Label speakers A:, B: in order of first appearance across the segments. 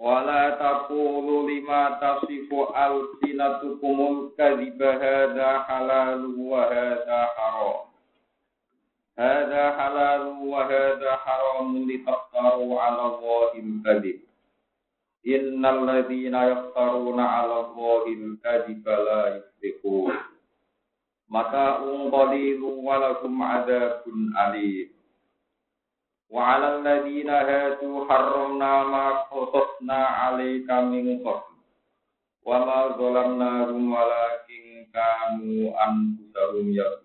A: Wala taqulu lima tasifu alsinatukumul kadhiba hadha halal wa hadha haram. Hadha halal wa hadha haram litaftaru ala Allahil kadhib. Innal ladhina yaftaruna ala Allahil kadhiba la yuflihun. Mata'un qalilu wa lakum adabun alim. وعلى الذين هادوا حرمنا ما قصصنا عليك من قبل وما ظلمناهم ولكن كانوا أنفسهم يظلمون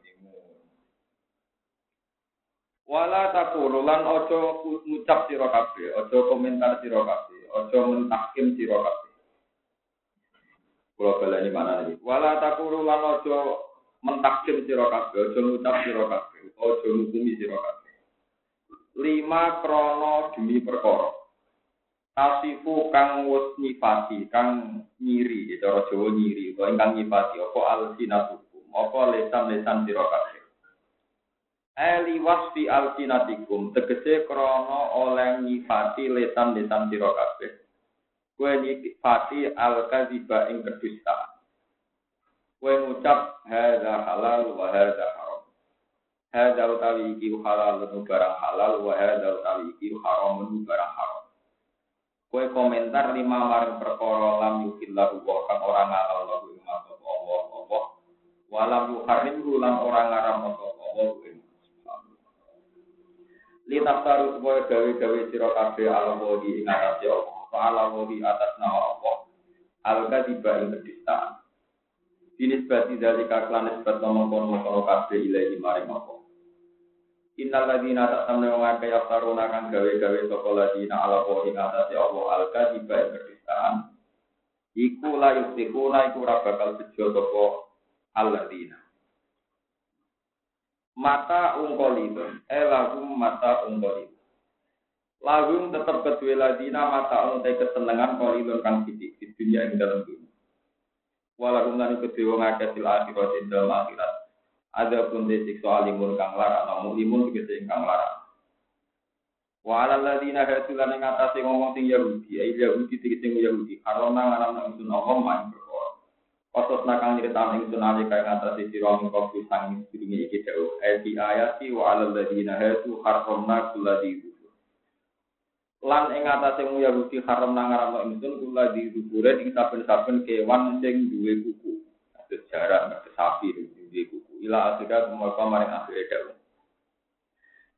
A: Wala takulu lan ojo ngucap sira kabeh, ojo komentar sira kabeh, ojo mentahkim sira kabeh. Kula baleni mana iki? Wala takulu lan ojo mentahkim sira kabeh, ojo ngucap sira kabeh, ojo ngukumi sira kabeh Lima krono demi perkara. Tasifu kang wus nyifati, kang nyiri, cara Jawa nyiri, utawa ingkang nyifati apa alsinatukum, apa lesan-lesan sira kabeh. Eli wasfi alsinatikum, tegese krono oleh nyifati lesan-lesan sira kabeh. Kue nyifati al-kadziba ing kedustaan. Kue ngucap hadza halal wa hadza haram. Hadza utawi iki halal barang halal wa hadza utawi iki haram barang haram. Kowe komentar lima maring perkara lam yukillahu wa kang ora ngalal lahu ing Allah Allah walam yuharrim lan ora ngaram Allah ing Li taftaru supaya gawe-gawe sira kabeh ala wadi ing atas Allah, ala wadi atas nama Allah. Al-kadiba ing kedistaan. Dinisbati dari kaklan nisbat nomor-nomor kabeh ilahi maring Allah. Innal ladina tak tamne wong akeh yaftaruna kang gawe-gawe sapa ladina ala wa ing atase Allah al kadiba kedistaan. Iku la yustikuna iku ora bakal bejo sapa alladzina. Mata ungkolidun, eh lagum mata ungkolidun. Lagum tetap kedua ladina mata untai kesenangan kolidun kang sidik di dunia ing dalam dunia. Walakum lan kedua ngakeh sil akhirat dalam akhirat ada pun disiksa alimun kang larang namun limun tegese kang larang. Wa ala ladina hasulan ing atase ngomong sing Yahudi ai Yahudi tegese Yahudi karena ngaram nang sun Allah main perkara Otos nakang nyeritaan ing sun ali kang atase sira ing kopi sang sedurunge iki dawuh ayati ayati wa ala ladina hasu harramna kulladhi lan ing atase mu Yahudi haram nang ngaram ingsun kula di dubure ing saben-saben kewan sing duwe kuku. Sejarah sapi duwe kuku ila akhirnya mereka maring akhirnya daun.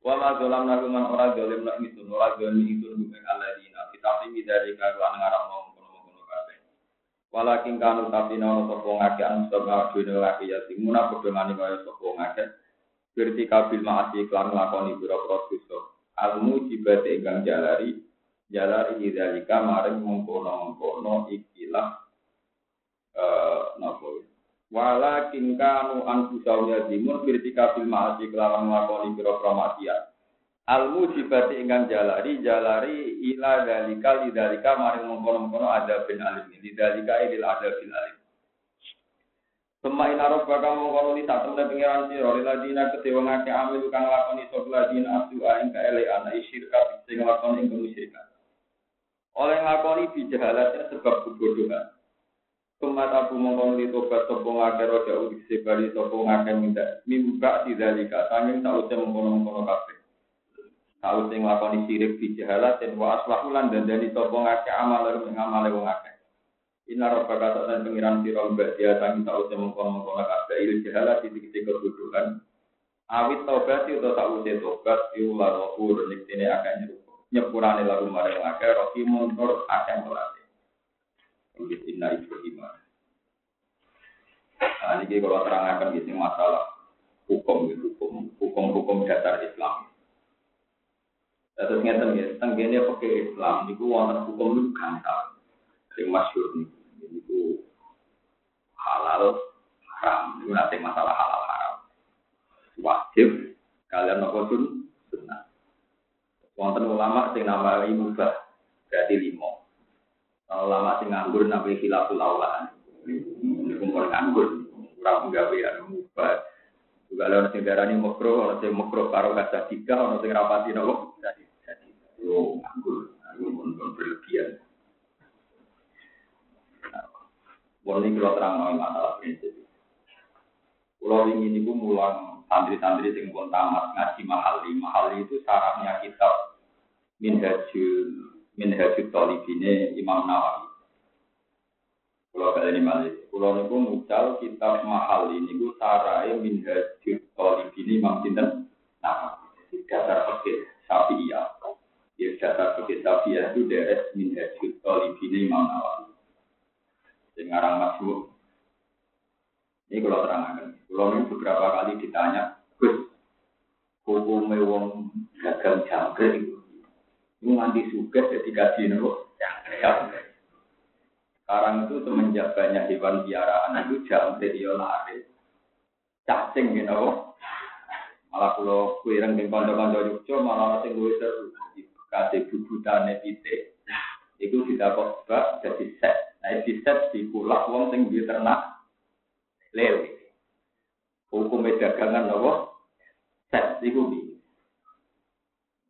A: Wa ma zalam naruman ora zalim nak itu ora zalim itu bukan alladzina kita ini dari karuan ngarap ngomong kono-kono kabeh. Walakin kanu tapi nono sapa ngake anu sapa dene laki ya timuna padha ngani kaya sapa ngake. Berarti kabil maasi klan lakoni pira-pira dosa. Al mujibate ingkang jalari jalari dzalika maring mengkono-mengkono ikilah eh napa walakin kanu anfusahum yazimun birtika bil ma'asi kelawan nglakoni pira-pira maksiat al jalari jalari ila dalika lidalika maring mengkono-mengkono ada bin alim lidalika ilil ada bin alim. Pemain arab bakal mengkono li tak temen pengiran siro liladina kedewa ngake amil kang lakoni sok ladina abdu aing kaelean isyirka sing lakoni ing oleh ngakoni bijahalatin sebab kebodohan Tumat aku mongkon li tobat sopo ngake roja udik sebali sopo ngake minta mimba tidalika tanging sausé mengkono-mengkono kabeh. Sausé nglakoni sirik fi jahalat dan wa aslahu lan dandani sopo ngake amal lalu ngamale wong akeh. Inna rabbaka ta'ala pengiran sira mbak dia tanging sausé mengkono-mengkono kabeh il jahalat titik-titik kebutuhan. Awit tobat itu sausé tobat iulah rohur niktine akeh nyepurane lalu marang akeh rohimun tur akeh melatih. Inggih inna Ibrahim. Nah, ini kalau terangkan sini masalah hukum, hukum, hukum-hukum dasar Islam. Terus ngeten ya, tenggene pakai Islam niku wonten hukum niku gampang. Sing masyhur niku niku halal haram. Niku nanti masalah halal haram. Wajib kalian nopo sun sunnah. Wonten ulama sing namai mubah berarti limo. Ulama sing nganggur namai khilaful aula. Niku pun nganggur. Ora nggawe anu mubah. Juga ada sing darani makro, ada sing makro karo kaca tiga, ada sing rapati nopo. Yo nganggur, nganggur pun berlebihan. Wong ini kalau terang masalah prinsip. Pulau ini niku mulang santri-santri sing pun tamat ngaji mahali. Mahali itu syaratnya kitab Minhajul Minhajul Talibine Imam Nawawi. Pulau kali ini malih. Pulau niku mucal kitab mahali niku sarai Minhajul Talibine Imam Sinten Nawawi. Dasar fikih Syafi'iyah. Ya dasar fikih Syafi'iyah itu deres Minhajul Talibine Imam Nawawi. Sing ngarang masuk ini kalau terangkan, kalau ini beberapa kali ditanya, Gus, hukumnya wong gagal jangkrik itu, itu nanti suka jadi gaji nopo jangkrik. Sekarang itu semenjak banyak hewan piaraan itu jangkrik dia lari, cacing gitu nopo. Malah kalau kue rengking konco-konco yukco, malah masih gue seru, kasih bubutane pitik. Itu tidak kok jadi set. Nah, di set di kulak wong sing di ternak lele. Hukum dagangan nopo set iku bi.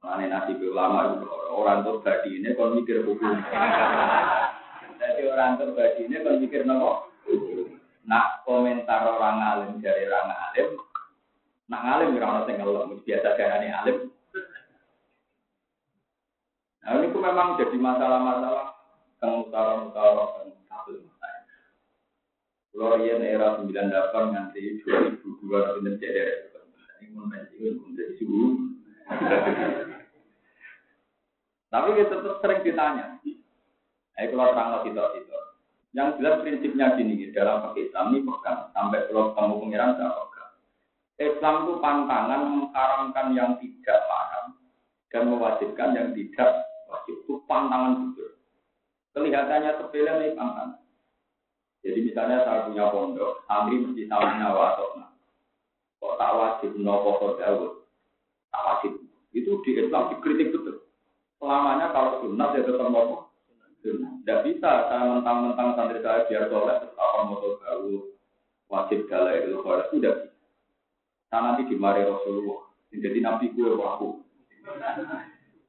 A: Mane nasi ulama orang tuh badi ini kalau mikir hukum. Jadi orang tuh badi ini kalau mikir nopo. Nak komentar orang alim dari orang alim, nak alim orang orang ngelom biasa darani alim. Nah ini tuh memang jadi masalah-masalah yang utara-utara kalau yang era 98 nganti 2002 pinter cedera. Ini pensiun menjadi suhu. Tapi kita tetap sering ditanya. Ayo kalau terang lagi itu. Yang jelas prinsipnya gini, dalam pakai Islam ini pegang sampai kalau kamu pengiran tidak pegang. Islam itu pantangan mengharamkan yang tidak haram dan mewajibkan yang tidak wajib. Itu pantangan betul. Kelihatannya sepele nih pantangan. Jadi misalnya saya punya pondok, santri mesti tahu nyawa atau Kok tak wajib nopo kodawut, tak wajib. Itu di Islam dikritik betul. Selamanya kalau sunat ya tetap nopo. Tidak bisa saya mentang-mentang santri saya biar soleh, apa motor gaul, wajib galak itu kalau tidak bisa. Nanti dimari Rasulullah. Jadi nabi gue aku.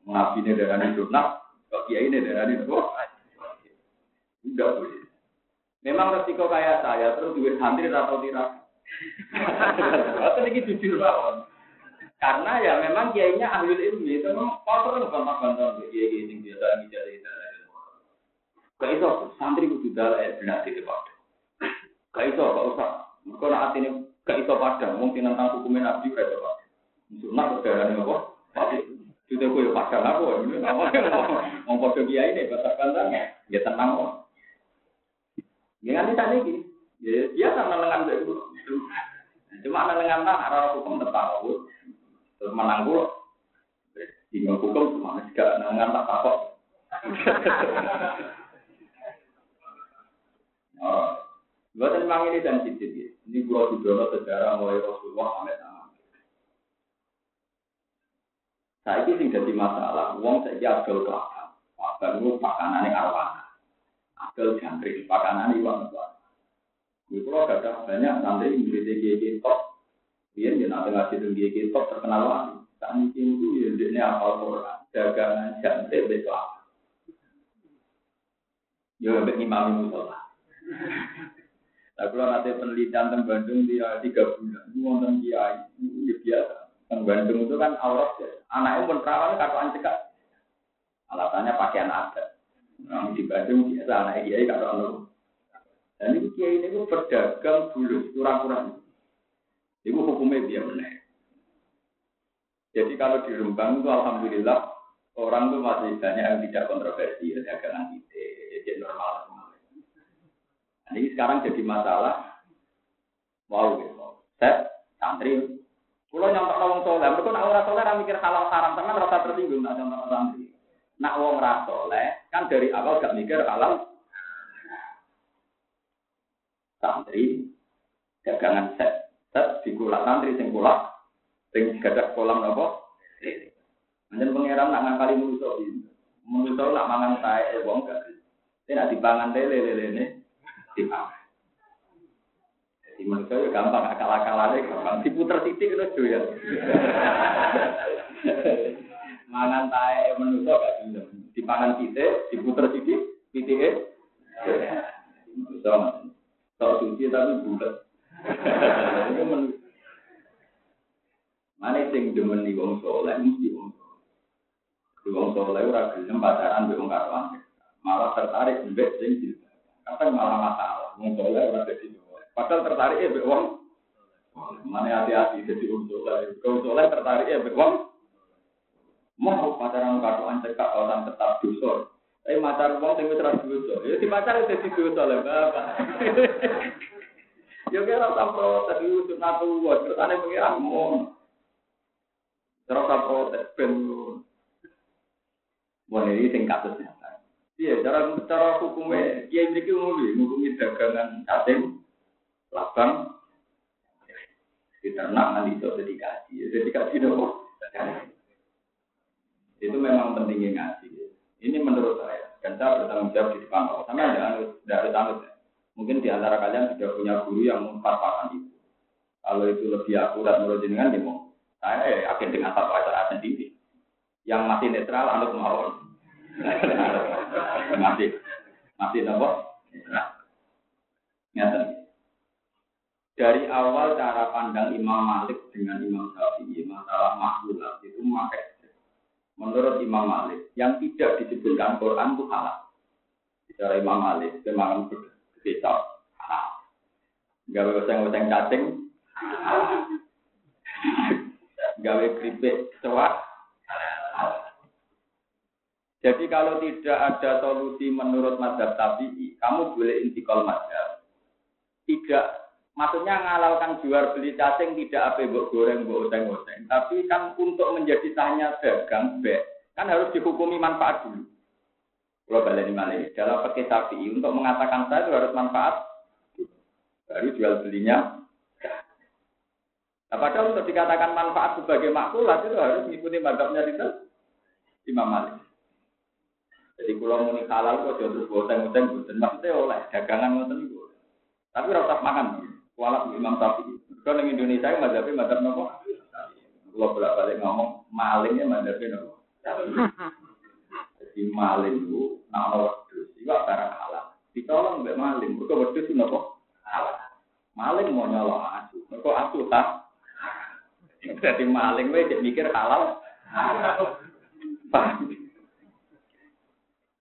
A: Nabi ini darah sunat, kok kiai ini darah ini Tidak boleh. Memang resiko kayak saya terus duit santri atau tidak. Atau ini jujur banget. Karena ya memang kiainya ahli ilmu itu memang kotor kan bantah-bantah kiai kiai yang biasa yang bicara itu. Gak itu santri kudu dalam air benar di depan. Gak itu gak usah. Mereka nak ini gak itu padang. Mungkin tentang hukumnya nabi gak itu padang. Sunat berdarah apa? Sudah kue padang aku. Ini? Ngomong ke kiai ini bantah-bantah. Ya tenang kok. Ya nanti tadi gini, ya biasa menengan dari. Cuma menengan tak arah hukum tentang aku, terus menang dulu. Tinggal hukum cuma juga menengan tak takut. Oh, buat memang ini sensitif ya. Ini gua sudah sejarah mulai Rasulullah sampai sama. Saya itu sing jadi masalah. Uang saya agak kelakar. Wabah itu pakanannya arwana adol jangkrik pakanan iwan iwan. Ini kalau ada banyak nanti murid GG top, dia dia nanti ngasih GG top terkenal lagi. Mungkin itu ya dia apal Quran, dagangan jangkrik besok. Ya sampai imam musola. Nah kalau nanti penelitian tentang Bandung dia tiga bulan, ini wonten kiai, ini biasa. Tentang Bandung itu kan aurat ya. Anaknya pun perawan kata cekak. Alasannya pakaian adat. Nah, di Bandung biasa anak kiai kata anu. Dan ini kiai ini berdagang dulu kurang-kurang. Itu hukumnya dia benar. Jadi kalau di Rembang itu alhamdulillah orang itu masih banyak yang tidak kontroversi ya, dagangan ide, jadi normal semua. Nah, ini sekarang jadi masalah. Wow, gitu. Set, santri, Kulo nyontok wong soleh, mereka nak ora soleh mikir halal haram, teman rasa tersinggung nak nyontok santri. Nak wong soleh, kan dari awal gak mikir halal. Santri dagangan set, set dikulak santri sing kulak, sing gadah kolam napa? Anjen pangeran nak ngakali manusa iki. Manusa nak mangan tae wong gak. Nek dipangan lele lele ne dipangan. Jadi manusia ya gampang, akal-akalannya gampang. Diputer titik itu doyan. Mangan tae manusia gak gelem. Dipangan titik, diputer titik, titiknya. Manusia sok suci tapi bulat. Mana sing demen di wong soleh mesti wong. Di wong soleh ora gelem pacaran mbek wong karuan. Malah tertarik mbek sing jilbab. Kadang malah masalah. Wong soleh ora dadi Padahal tertarik ya wong. Mana hati-hati jadi wong soleh. Wong soleh tertarik ya wong. Mau pacaran karuan cekak orang tetap dusur. Tapi macar wong sing wis ra dosa. Ya di pacar dadi dosa lah, Bapak. Ya kira ora protes iki sunatu wa ceritane pengiran mon. Terus apa protes ben Wah ini sing kasus. Iya, cara cara hukumnya, ya ini umum, ngukumi dagangan cacing, labang, di ternak nanti itu dedikasi, dedikasi dong. Itu memang pentingnya ngaji. Ini menurut saya, dan saya bertanggung jawab di depan Allah. Sama tidak ada tanggung Mungkin di antara kalian sudah punya guru yang memfatwakan itu. Kalau itu lebih akurat menurut jenengan, ya mau. Saya yakin dengan satu acara sendiri. Yang masih netral, anut mawon. masih, masih nopo. Netral. Dari awal cara pandang Imam Malik dengan Imam Syafi'i masalah makhluk itu memakai menurut Imam Malik yang tidak disebutkan Quran itu halal. Bicara Imam Malik, memang berbeda halal. Gawe oseng-oseng cacing, gawe keripik cewek. Jadi kalau tidak ada solusi menurut madhab tabi'i, kamu boleh intikal madhab. Tidak, maksudnya ngalalkan jual beli cacing tidak apa mbok goreng, mbok oseng-oseng. Tapi kan untuk menjadi tanya dagang, be, kan harus dihukumi manfaat dulu. Kalau balik ini dalam pakai tabi'i untuk mengatakan saya itu harus manfaat, baru jual belinya Nah, padahal untuk dikatakan manfaat sebagai maklumat itu harus mengikuti madhabnya itu Imam Malik. Jadi kalau muni halal kok jadi boteng-boteng boten maksudnya oleh dagangan ngoten itu. Tapi rasa makan kualat Imam Syafi'i. Kalau di Indonesia madhabnya madhab nopo. Kalau bolak-balik ngomong malingnya madhabnya nopo. Jadi maling itu nak ono wedhus itu barang halal. Ditolong mbek maling, mergo wedhus itu nopo halal. Maling mau nyolong asu, mergo asu tak jadi maling wae mikir halal.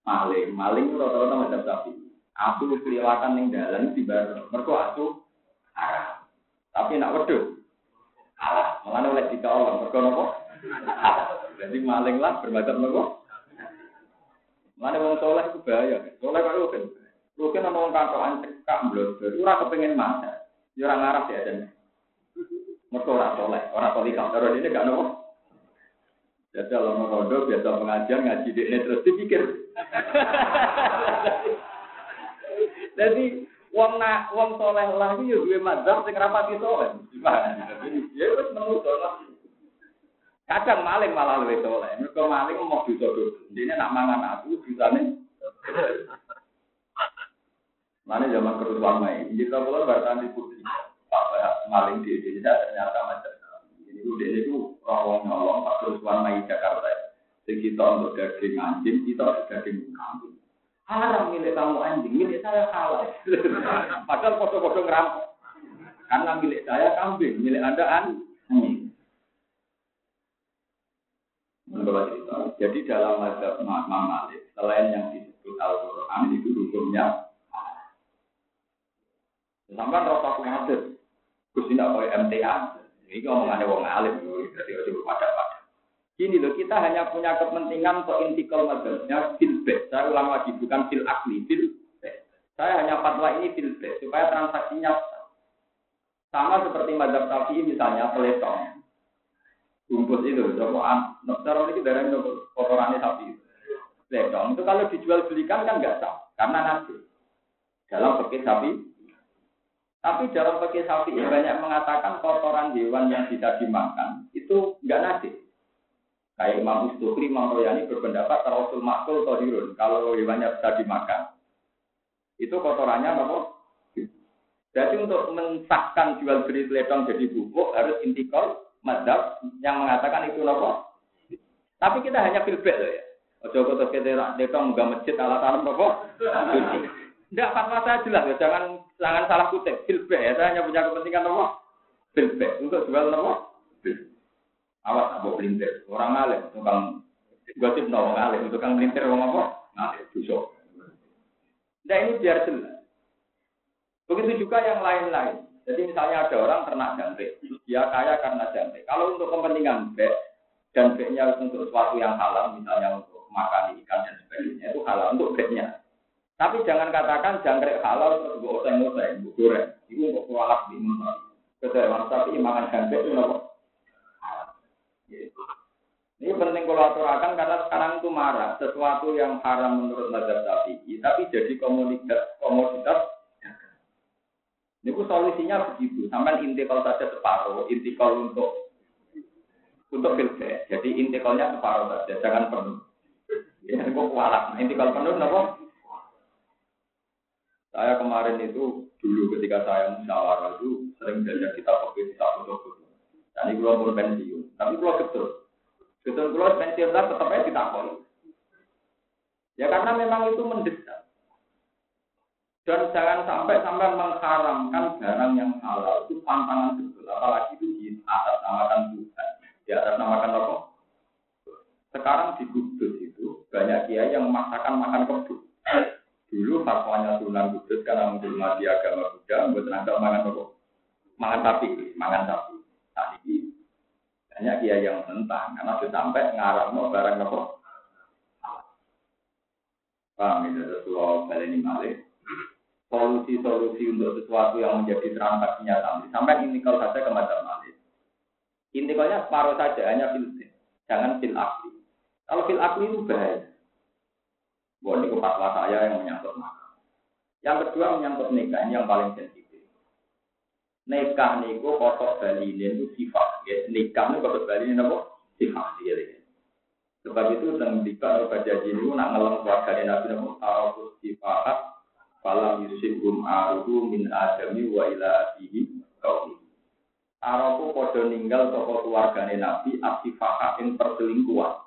A: Maling, maling rata-rata macam sapi. Aku kelihatan ning dalan di bar, mergo aku. Tapi nak wedhus halal. Malah oleh ditolong, mergo nopo? Jadi maling lah bermacam nopo? Mana wong soleh itu bahaya. Soleh kok rugen. Rugen ana wong kantokan cekak blodor, ora kepengin masak. Ya ora ngarep ya jan. Mereka orang soleh, orang kalau terus ini gak nopo. Jadi kalau mau rondo biasa pengajian ngaji di ini terus dipikir. Jadi wong nak wong soleh lah itu gue madzhab sing rapati soleh. Jadi ya wis menurut Kadang maling malah lebih soleh. Mereka maling mau disodok. Ini nak mangan aku bisane. Mana zaman kerusuhan main. Jika kalau bertahan di putri maling di Indonesia ternyata macam ini udah itu rawong nyolong pak terus warna Jakarta jadi kita untuk daging anjing kita untuk daging kambing haram milik kamu anjing milik saya halal padahal foto-foto ngerampok karena milik saya kambing milik anda anjing Menurut cerita. Jadi dalam mazhab Imam Malik, selain yang disebut Al-Quran itu hukumnya Sampai rasa kuatir, Gus tidak boleh MTA. Ini omongannya wong alim, berarti harus pada-pada. Gini loh, kita hanya punya kepentingan untuk intikal mazhabnya fil Saya ulang lagi, bukan fil akli, fil Saya hanya fatwa ini fil supaya transaksinya sama seperti mazhab Syafi'i misalnya peletong. Bungkus itu, coba cara ini dari kotorannya sapi. Ledong itu kalau dijual belikan kan nggak sah, karena nanti dalam pakai sapi. Tapi dalam pakai sapi banyak mengatakan kotoran hewan yang bisa dimakan itu nggak nasi. Kayak Imam Ustukri, Imam Royani berpendapat Rasul Makul Todirun. Kalau hewannya bisa dimakan, itu kotorannya apa? Jadi untuk mensahkan jual beli ledong jadi bubuk harus intikal madhab yang mengatakan itu nopo. Tapi kita hanya filbek loh ya. Ojo kok terus kita ledong nggak masjid alat alam nopo. Tidak fatwa saya jelas ya. Jangan jangan salah kutip filbek ya. Saya hanya punya kepentingan nopo. Filbek untuk jual nopo. Awas apa pelintir. Orang alim tukang gosip nopo alim tukang pelintir orang apa? Ngalim busuk. Nah ini biar jelas. Begitu juga yang lain-lain. Jadi misalnya ada orang ternak jangkrik, dia kaya karena jangkrik. Kalau untuk kepentingan bek dan beknya untuk sesuatu yang halal, misalnya untuk makan ikan dan sebagainya itu halal untuk beknya. Tapi jangan katakan jangkrik halal terus gue oseng-oseng, gue goreng. Itu untuk kualat di mana. Tapi makan jangkrik itu apa? Ini penting kalau aturakan karena sekarang itu marah sesuatu yang haram menurut mazhab Syafi'i, tapi jadi komoditas itu solusinya begitu. Sampai intikal saja separuh, intikal untuk untuk filter. Jadi intikalnya separuh saja, jangan penuh. Ya, kok kualat. Nah, intikal penuh, kenapa? Saya kemarin itu dulu ketika saya musyawarah itu sering belajar kita pakai kita foto-foto. Dan ini belum pensiun, tapi belum betul. Betul belum pensiun tetap aja kita Ya karena memang itu mendesak. Dan jangan sampai sampai mengharamkan barang yang halal itu pantangan betul. Apalagi itu di atas namakan Tuhan. Di atas namakan apa? Sekarang di Kudus itu banyak kiai yang memaksakan makan kebun. Dulu fatwanya Sunan Kudus karena menghormati agama Buddha, buat tenaga makan apa? Makan sapi, makan sapi. Tadi ini banyak kiai yang mentang karena sudah sampai ngarang barang apa? Paham ini Rasulullah Baleni Malik solusi-solusi untuk sesuatu yang menjadi transaksinya sampai sampai intikal saja ke macam malik. Intikalnya separuh saja hanya fil jangan fil akli. Kalau fil akli itu bahaya. Buat ini fatwa saya yang menyangkut makam. Yang kedua menyangkut nikah ini yang paling sensitif. Nikah niku kotok bali itu sifat. Ya, nikah niku kotok bali ini apa? Sifat. Ya, Sebab itu tentang nikah atau jadi ini nak ngelang keluarga Nabi Nabi Tahu sifat Falam yusibhum aruhu min adami wa ila abihi kaumi. Arabu podo ninggal toko keluargane Nabi asifaka ing perselingkuhan.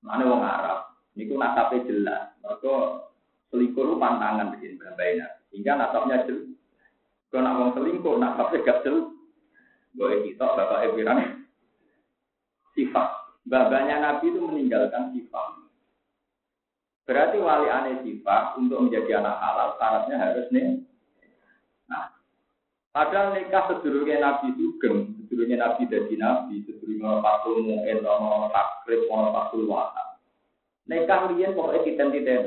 A: Mana wong Arab, niku nasabe jelas. Mergo selingkuh lu pantangan bikin babaina. Hingga nasabnya jelas. Kalau nak wong selingkuh, nasabnya gak jelas. Boleh kita bapak Ebirane sifat. Babanya Nabi itu meninggalkan sifat. Berarti wali aneh sifat untuk menjadi anak halal syaratnya harus nih. Nah, padahal nikah sedurungnya Nabi Sugeng, sedurungnya Nabi jadi Nabi, sedurungnya Fatul Mu'en, ono takrib, ono Fatul Wata. Nikah rian pokoknya kita tidak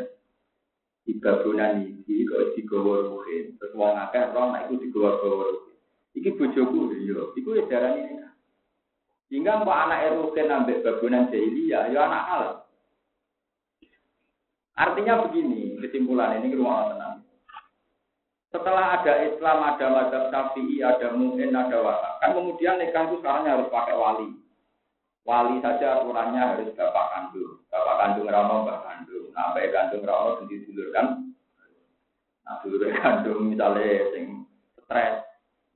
A: di babunan ini, kok di gawa ruhin, terus wong akeh nah itu di gawa gawa ruhin. Iki bojoku, yo, iku ya darah ini. Hingga kok anak erukin ambek babunan jahiliyah, ya anak halal. Artinya begini, kesimpulan ini rumah tenang. Setelah ada Islam, ada mazhab Syafi'i, ada Mu'in, ada Wata. Kan kemudian nikah itu sekarang harus pakai wali. Wali saja aturannya harus bapak kandung. Bapak kandung rano, bapak kandung. Nah, bapak kandung rano sendiri dulur kan. Nah, dulur kandung misalnya sing stres.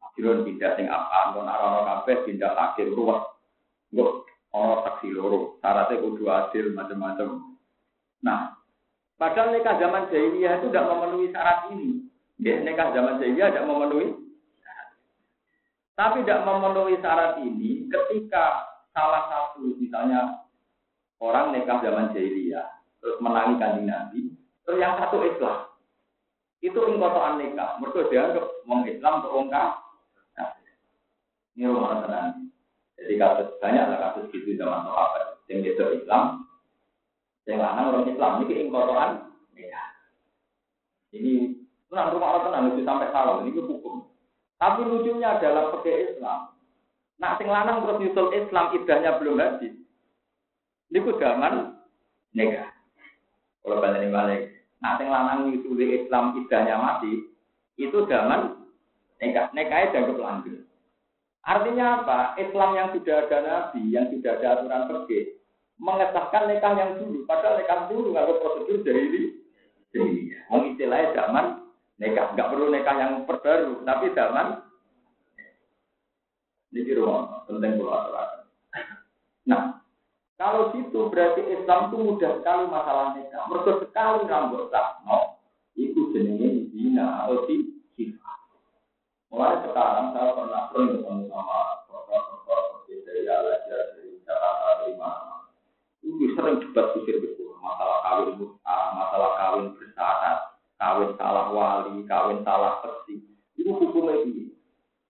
A: Akhirnya pindah sing apa, non rano kafe pindah akhir ruwet. Enggak, orang saksi loro. Syaratnya kudu adil, macam-macam. Nah, Padahal nikah zaman jahiliyah itu tidak memenuhi syarat ini. Ya, nikah zaman jahiliyah tidak memenuhi Tapi tidak memenuhi syarat ini ketika salah satu misalnya orang nikah zaman jahiliyah terus menangi kanjeng Nabi, terus yang satu Islam. Itu ingkotoan nikah. Mereka dianggap wong Islam untuk wong Ini rumah tenang. Jadi kasus banyak lah kasus gitu zaman sahabat. Yang itu Islam, yang lanang orang Islam ini ing kotoran. Ya. Ini tenang rumah orang tenang itu sampai salah ini hukum. Tapi lucunya dalam pakai Islam Nak sing lanang terus nyusul Islam idahnya belum habis. Niku zaman nikah. Kalau balik balik, nak sing lanang nyusul Islam idahnya mati, itu zaman nikah. Nikahnya dianggap lanjut. Artinya apa? Islam yang sudah ada nabi, yang sudah ada aturan pergi, mengesahkan nikah yang dulu. Padahal nikah dulu nggak prosedur dari ini. Mau istilahnya zaman nikah, nggak perlu nikah yang perbaru, tapi zaman ini rumah penting pulau. Nah, kalau gitu berarti Islam itu mudah sekali masalah nikah. Mereka sekali rambut mau, itu jenisnya zina atau sifat. Mulai sekarang saya pernah sering ketemu sama profesor-profesor dari. Itu sering debat kusir betul. Masalah kawin uh, masalah kawin bersyarat, kawin salah wali, kawin salah peksi. Itu hukumnya ini.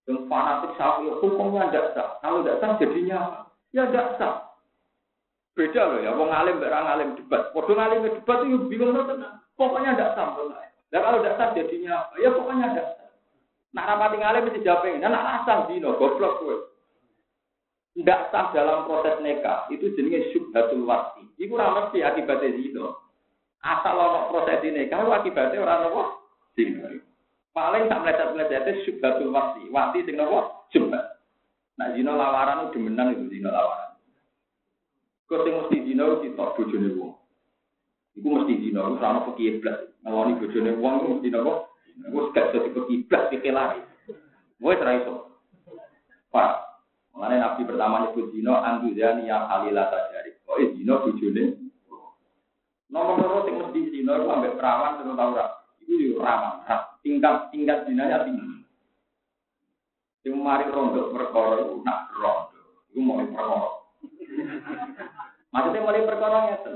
A: Yang fanatik sapi, hukumnya tidak sah. Kalau tidak sah jadinya Ya tidak sah. Beda loh ya, wong alim berang alim debat. Podo alim debat itu bingung tenang. Pokoknya tidak sah. Dan kalau tidak sah jadinya Ya pokoknya tidak sah. Nak rapati ngalim mesti jawab ini. Nak asal dino, goblok gue. Tidak sah dalam proses nikah. Itu jenisnya syubhatul wasi. Itu ora mesti akibatnya zino. Asal ono proses nikah, itu akibatnya orang nopo zino. Paling tak meleset-meleset itu syubhatul wasi. Wasi sing nopo syubhat. Nah zino lawaran itu demenan itu zino lawaran. Kau sing mesti zino kita bojone wong. Iku mesti zino, itu sama fakir iblis. Ngeloni bojone wong itu mesti nopo Gue gak jadi kekiblat dikelari. Gue serai iso. Pak, mengenai nabi pertama nyebut Dino, Anduzani yang halila tajari. Oh, Dino bujune. Nomor nomor sing mesti Dino itu ambek perawan terus tau rak. Itu di ramah, tingkat tingkat dinanya tinggi. Sing mari rondo perkara itu nak rondo. Iku mau perkara. Maksudnya mulai perkara ngeten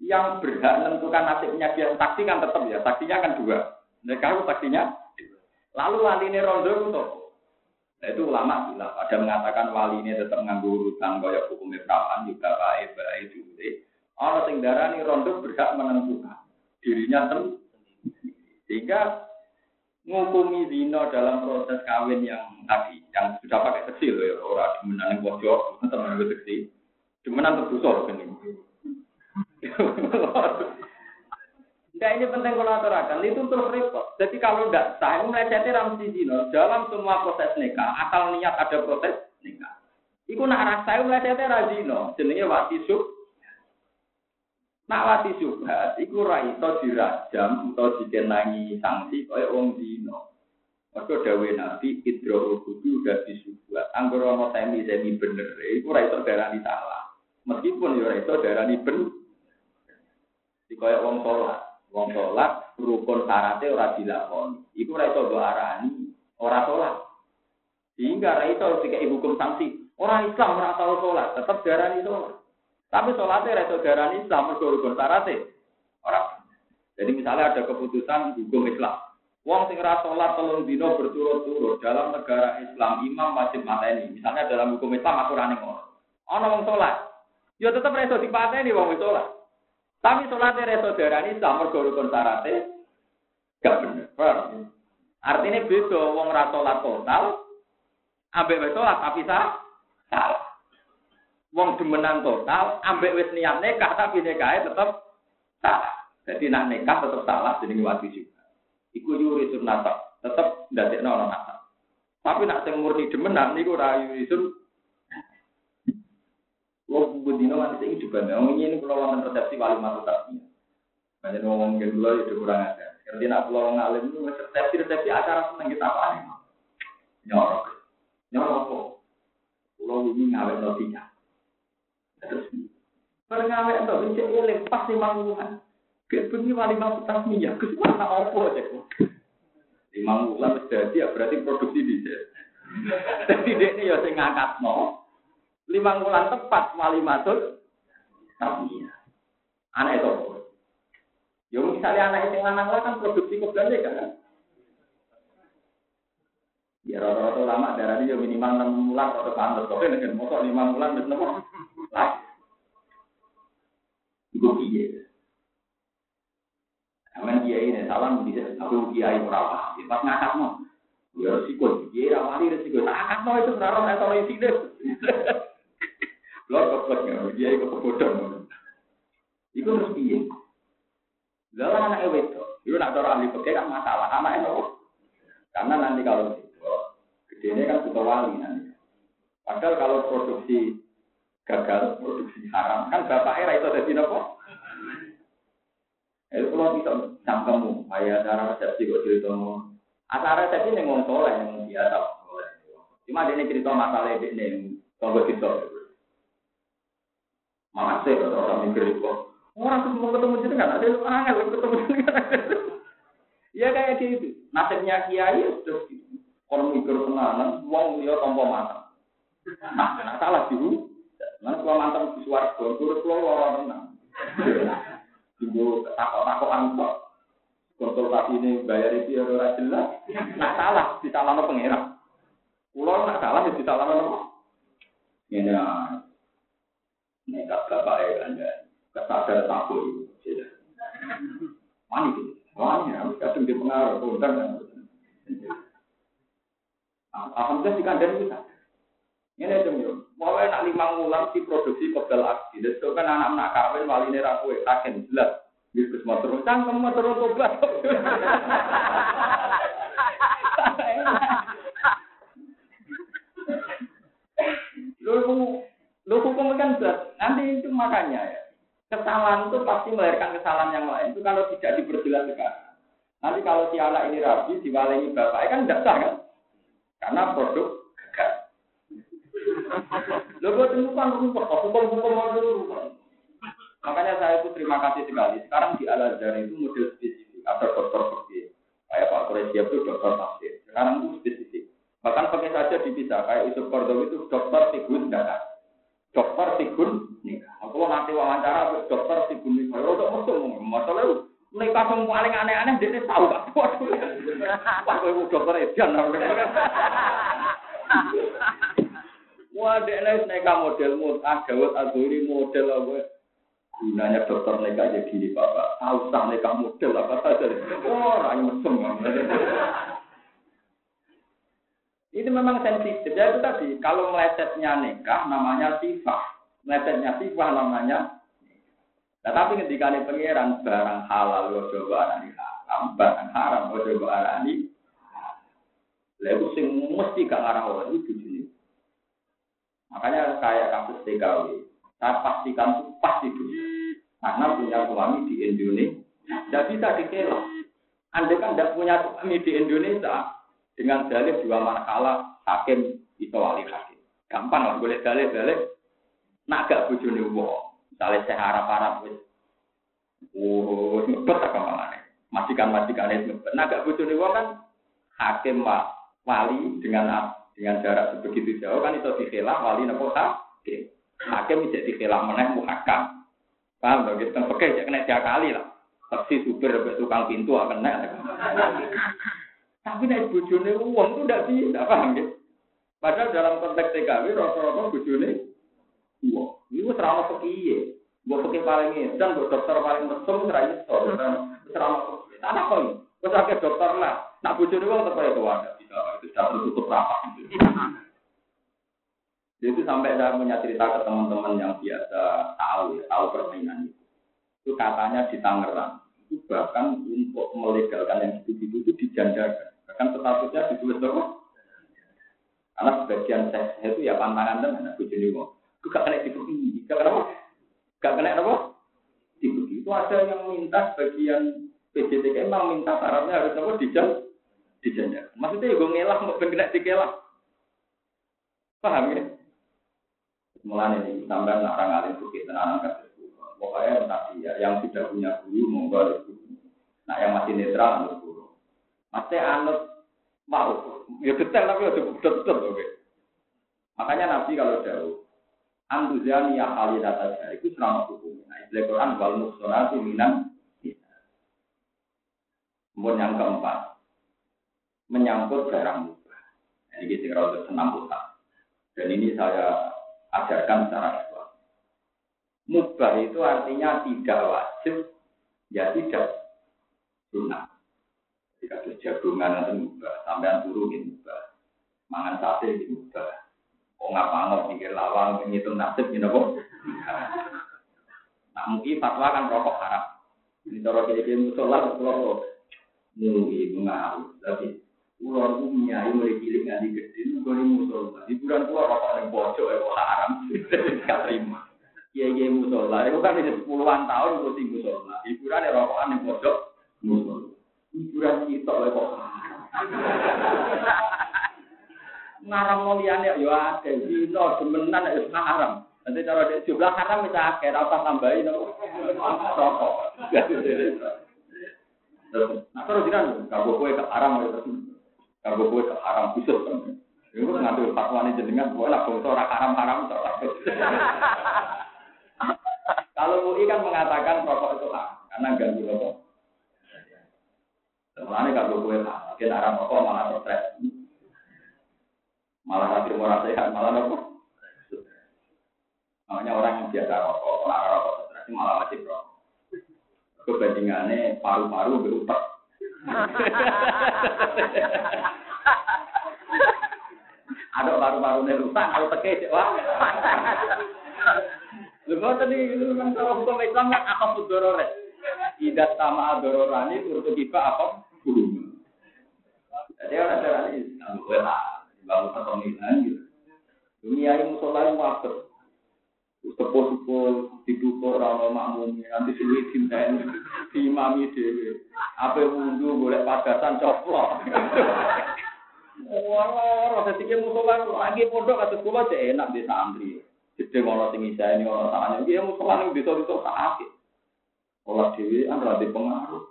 A: yang berhak menentukan nasibnya dia saksi kan tetap ya, saksinya kan dua. Mereka itu saksinya. Lalu ini rondo itu Nah, itu ulama bilang, ada mengatakan wali ini tetap nganggur urutan koyok hukum perawan juga baik baik juga. Orang sing ini rondo berhak menentukan dirinya sendiri. Sehingga ngukumi zino dalam proses kawin yang tadi, yang sudah pakai kecil ya, orang demenan yang pojok, teman gue seksi, demenan terbusor kan ini. Nah ini penting kalau aturakan, itu terus repot. Jadi kalau tidak sah, melecehnya ram zino dalam semua proses nikah, asal niat ada proses nikah. Iku nak rasa melecehnya razino, jenenge wati sub. Nak wati subhat, iku raito dirajam atau dikenangi sanksi kaya wong zino. Maka dawe nabi idro kudu udah disubuat. Anggoro ono semi semi bener, iku raito darah salah. Meskipun ya raito darah bener. Dikoyak wong sholat. Wong sholat, rukun syaratnya ora dilakoni. Iku ora iso arani, ora sholat. Sehingga ora iso dikai hukum sanksi. Orang Islam ora tau sholat, tetap darani sholat. Tapi sholatnya ora iso Islam, mergo rukun syaratnya. Ora. Jadi misalnya ada keputusan hukum Islam. Wong sing ora sholat telung dino berturut-turut dalam negara Islam imam wajib mateni. Misalnya dalam hukum Islam aturan ngono. Ana wong sholat, ya tetep ora iso dipateni wong sholat. Tapi sholatnya reso darani Islam mergo rukun syaratnya gak bener. Artinya beda wong ra sholat total ambek wis sholat tapi sah salah. Wong demenan total ambek wis niat nikah tapi nikahnya tetep salah. Jadi nak nikah tetep salah jadi wati juga. Iku yuri sunnata, tetep ndadekno ana nasab. Tapi nak sing murni demenan niku ra yuri Lo budino nanti saya juga nih, ngomong ini kalau wonten resepsi wali masuk tasnya. Banyak ngomong gitu lo itu kurang aja. Kerja nak pulau ngalim itu resepsi resepsi acara seneng kita apa nih? Nyorok, nyorok kok. Pulau ini ngawet notinya. Terus Perngawet itu bisa eling pas di manggungan. Kebengi wali masuk tasnya, kesukaan opo aja kok. Di manggungan terjadi ya berarti produksi bisa. Jadi dia ya saya ngangkat no lima bulan tepat wali masuk tapi anak itu Ya misalnya anak itu lanang kan produksi kebelanjaan kan. Ya rata-rata lama darah dia minimal enam bulan atau pantas. Oke, dengan motor lima bulan dan enam lah. Ibu kiai. Aman kiai ini salam bisa aku kiai berapa? Pas ngakak mau. Ya resiko, ya rawani resiko. Akad no itu berarti saya tahu isi deh. Lo keplek ya, dia itu kebodohan. Itu harus piye? Lalu anak ewet itu nak cara ahli pekerja kan masalah anak itu. Karena nanti kalau gedenya kan butuh wali nanti. Padahal kalau produksi gagal, produksi haram, kan bapak era itu ada di nopo. Itu kalau bisa cangkemmu, kayak cara resepsi kok cerita Acara resepsi nih ngomong soleh, yang biasa. Cuma dia ini cerita masalah ini, kalau gitu. Kalau orang mikir itu. Orang tuh mau ketemu jenengan, ada yang angel ketemu jenengan. Ya kayak gitu. Nasibnya kiai ya sudah gitu. Orang mikir tenanan, uang dia tanpa mata. Nah, nah salah dulu. Nah, kalau mantan di suarga, turut keluar orang tenang. Tunggu takut-takutan kok. Konsultasi ini bayar itu ya ora jelas. Nah salah, disalahno pangeran. Pulau nak salah ya disalahno Ini nekat bapak ya anda. Kesadar takut. Sudah mani gitu. Mani harus kadang di pengaruh kondang kan alhamdulillah di kandang itu ini aja yo mau nak lima bulan si produksi kebal aksi. Dan itu kan anak anak kawin wali ini rapu kaken jelas. Yesus mau turun cangkem mau turun tobat Lu Lu hukum kan jelas. Nanti itu makanya ya. Kesalahan itu pasti melahirkan kesalahan yang lain. Itu kalau tidak diperjelas sekarang. Nanti kalau si anak ini rabi, diwalengi bapak, kan tidak sah kan? Karena produk gagal. Lo buat kan rumput, hukum-hukum rumput. Makanya saya itu terima kasih sekali. Sekarang di Al itu model spesifik. Ada dokter pergi. Kayak Pak Koresia itu dokter tafsir. Sekarang itu spesifik. Bahkan pakai saja dipisah. Kayak Yusuf Kordowi itu dokter figur dadah dokter tigun nikah. Aku nanti wawancara dokter tigun nikah. Kalau tak masuk masalah nikah yang paling aneh-aneh dia tahu gak Waduh. Wah, aku dokter Edian. Wah, dia nikah model mutah, gawat azuri model apa? Gunanya dokter nikah jadi Bapak. Tahu sah nikah model apa saja. Oh, orang mesem. Itu memang sensitif. Ya itu tadi, kalau melesetnya nikah namanya sifat. Melesetnya sifat namanya Nah, tapi ketika ini pengiran barang halal lo coba arani haram, barang haram lo coba arani Lalu sing mesti gak ngarang orang itu sini. Makanya kayak kasus TKW, saya pastikan itu pasti dosa. Karena punya suami di Indonesia, tidak bisa dikelak. Anda kan tidak punya suami di Indonesia, dengan dalih dua manakala hakim itu wali hakim. Gampang lah boleh dalih-dalih. Nak gak bujuni wong. Misalnya saya harap-harap wis. Oh, ngebet apa? Majikan-majikan itu ngebet. Nak gak bujuni wong kan hakim wali dengan dengan jarak sebegitu jauh kan itu dikhilah wali nopo hakim. Hakim bisa dikhilah meneh muhakam. Paham dong? Kita pakai kena tiap kali lah. Taksi supir tukang pintu akan naik. Tapi naik bojone uang itu tidak bisa, paham ya? Padahal dalam konteks TKW, rata-rata bojone uang. Ini serama pekiye. Gue pakai paling dan gue dokter paling mesum, serai itu. Serama pekiye. Anak kok ini? Gue sakit dokter lah. Nak bojone uang tetap itu ada. Itu sudah tertutup rapat. Itu sampai saya punya cerita ke teman-teman yang biasa tahu ya, tahu permainan itu. Itu katanya di Tangerang. Itu bahkan untuk melegalkan yang gitu-gitu itu dijanjakan. Kan statusnya ditulis apa? Karena sebagian seks itu ya pantangan dan anak bujuni wong. Itu gak kena dibuki. Gak kenapa? Gak kena apa? Dibuki. Itu ada yang minta sebagian PJTK emang minta syaratnya harus apa? Dijal. Dijajah. Maksudnya ya gue ngelak, mau kena dikelak. Paham ya? Mulai ini tambah orang alim bukit dan anak kasih Pokoknya tadi ya, yang sudah punya guru monggo Nah yang masih netral anut guru. Masih anut mau. Ya detail tapi ya cukup detail oke. Makanya Nabi kalau jauh Anduzani ya kali data saya itu selama hukum. Nah, istilah Quran wal muhsanatu minan Kemudian yang keempat, menyangkut barang mubah. Nah, ini kita untuk senam utang. Dan ini saya ajarkan secara ikhlas. Mubah itu artinya tidak wajib, ya tidak sunnah. Jika jagungan nanti mubah, sampean turu gitu mubah. Mangan sate gitu mubah. Oh nggak mau pikir lawang menghitung nasib gitu kok. Nah mungkin fatwa kan rokok haram. Ini cara kayak musola kalau mungkin mengaruh. Tapi Ular umumnya ini mulai cilik nganti gede, gue ini musola. Hiburan keluar rokok yang bocor, ya haram. Gak terima. Iya iya musola. Itu kan ini puluhan tahun terus di musola. Hiburan ya rokokan yang bocor, musola. Hiburan kita ya kok. Ngarang mau liane ya ada. Dino, demenan ya haram. Nanti cara di jumlah haram bisa akhir apa tambahin rokok. Nah terus jiran, gue ke haram ya terus. Gue ke haram khusus kan. Itu ngambil ini jenengan, gue lah bongso orang haram-haram. Kalau MUI kan mengatakan rokok itu haram, karena ganggu rokok. Sebenarnya kalau gue mungkin haram rokok malah stres. Malah nanti mau sehat, malah rokok. Makanya orang yang biasa rokok, malah rokok stres malah wajib rokok. Kebandingannya paru-paru berutak. Ada paru-paru rusak, kalau teke wah. Lu tadi itu kan kalau hukum Islam kan apa pudorore? Tidak sama adororani urut kita apa? Jadi orang cara ini boleh lah, bangun pemilihan gitu. Dunia ini musola yang wajar. Sepuh-sepuh dibuka orang makmum nanti sini cintain di mami dewi. Apa wudhu boleh padasan coplok. Wah, rasa tiga musola lagi pondok atau sekolah cek enak di santri. Jadi ngono sing isa ini ngono tangannya. Iya musola nih bisa bisa sakit. Olah dewi kan rada pengaruh.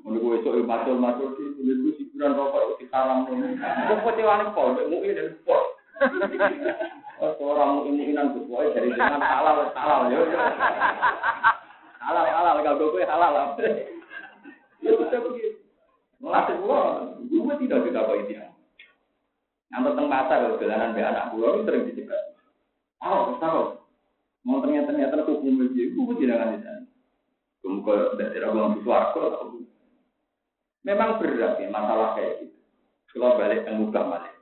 A: Menurut gue esok macul macul di menurut gue hiburan rokok di haram nih. Kok kecewa nih pol, mui dan pol. Orang mu'inan sesuai dari dengan halal halal ya. Halal halal kalau gue halal lah. Ya bisa begitu. Ngelatih gua, gue tidak tidak kok itu. Yang tentang pasar, jalanan be anak itu sering dicegat. Tahu, tahu. Mau ternyata ternyata hukum itu, gue tidak akan di sana. Kemudian dari orang suarga, memang berat ya masalah kayak gitu. Kalau balik ke mubah balik.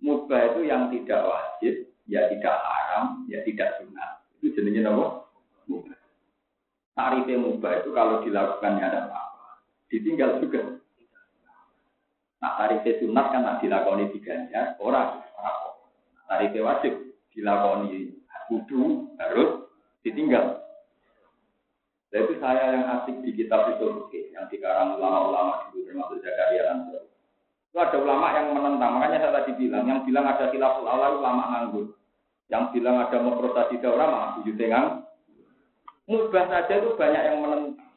A: Mubah itu yang tidak wajib, ya tidak haram, ya tidak sunat. Itu jenisnya apa? Mubah. Tarifnya mubah itu kalau dilakukannya ada apa-apa. Ditinggal juga. Nah, tarifnya sunat kan tak dilakoni diganjar, orang orang. Tarifnya wajib dilakoni kudu harus ditinggal. Itu saya yang asik di kitab itu yang dikarang ulama-ulama dulu termasuk Zakaria Ansor. Itu ada ulama yang menentang, makanya saya tadi bilang, yang bilang ada khilaful awal ulama nganggur. Yang bilang ada memprosesi daurah malah tujuh tengang. Mubah saja itu banyak yang menentang.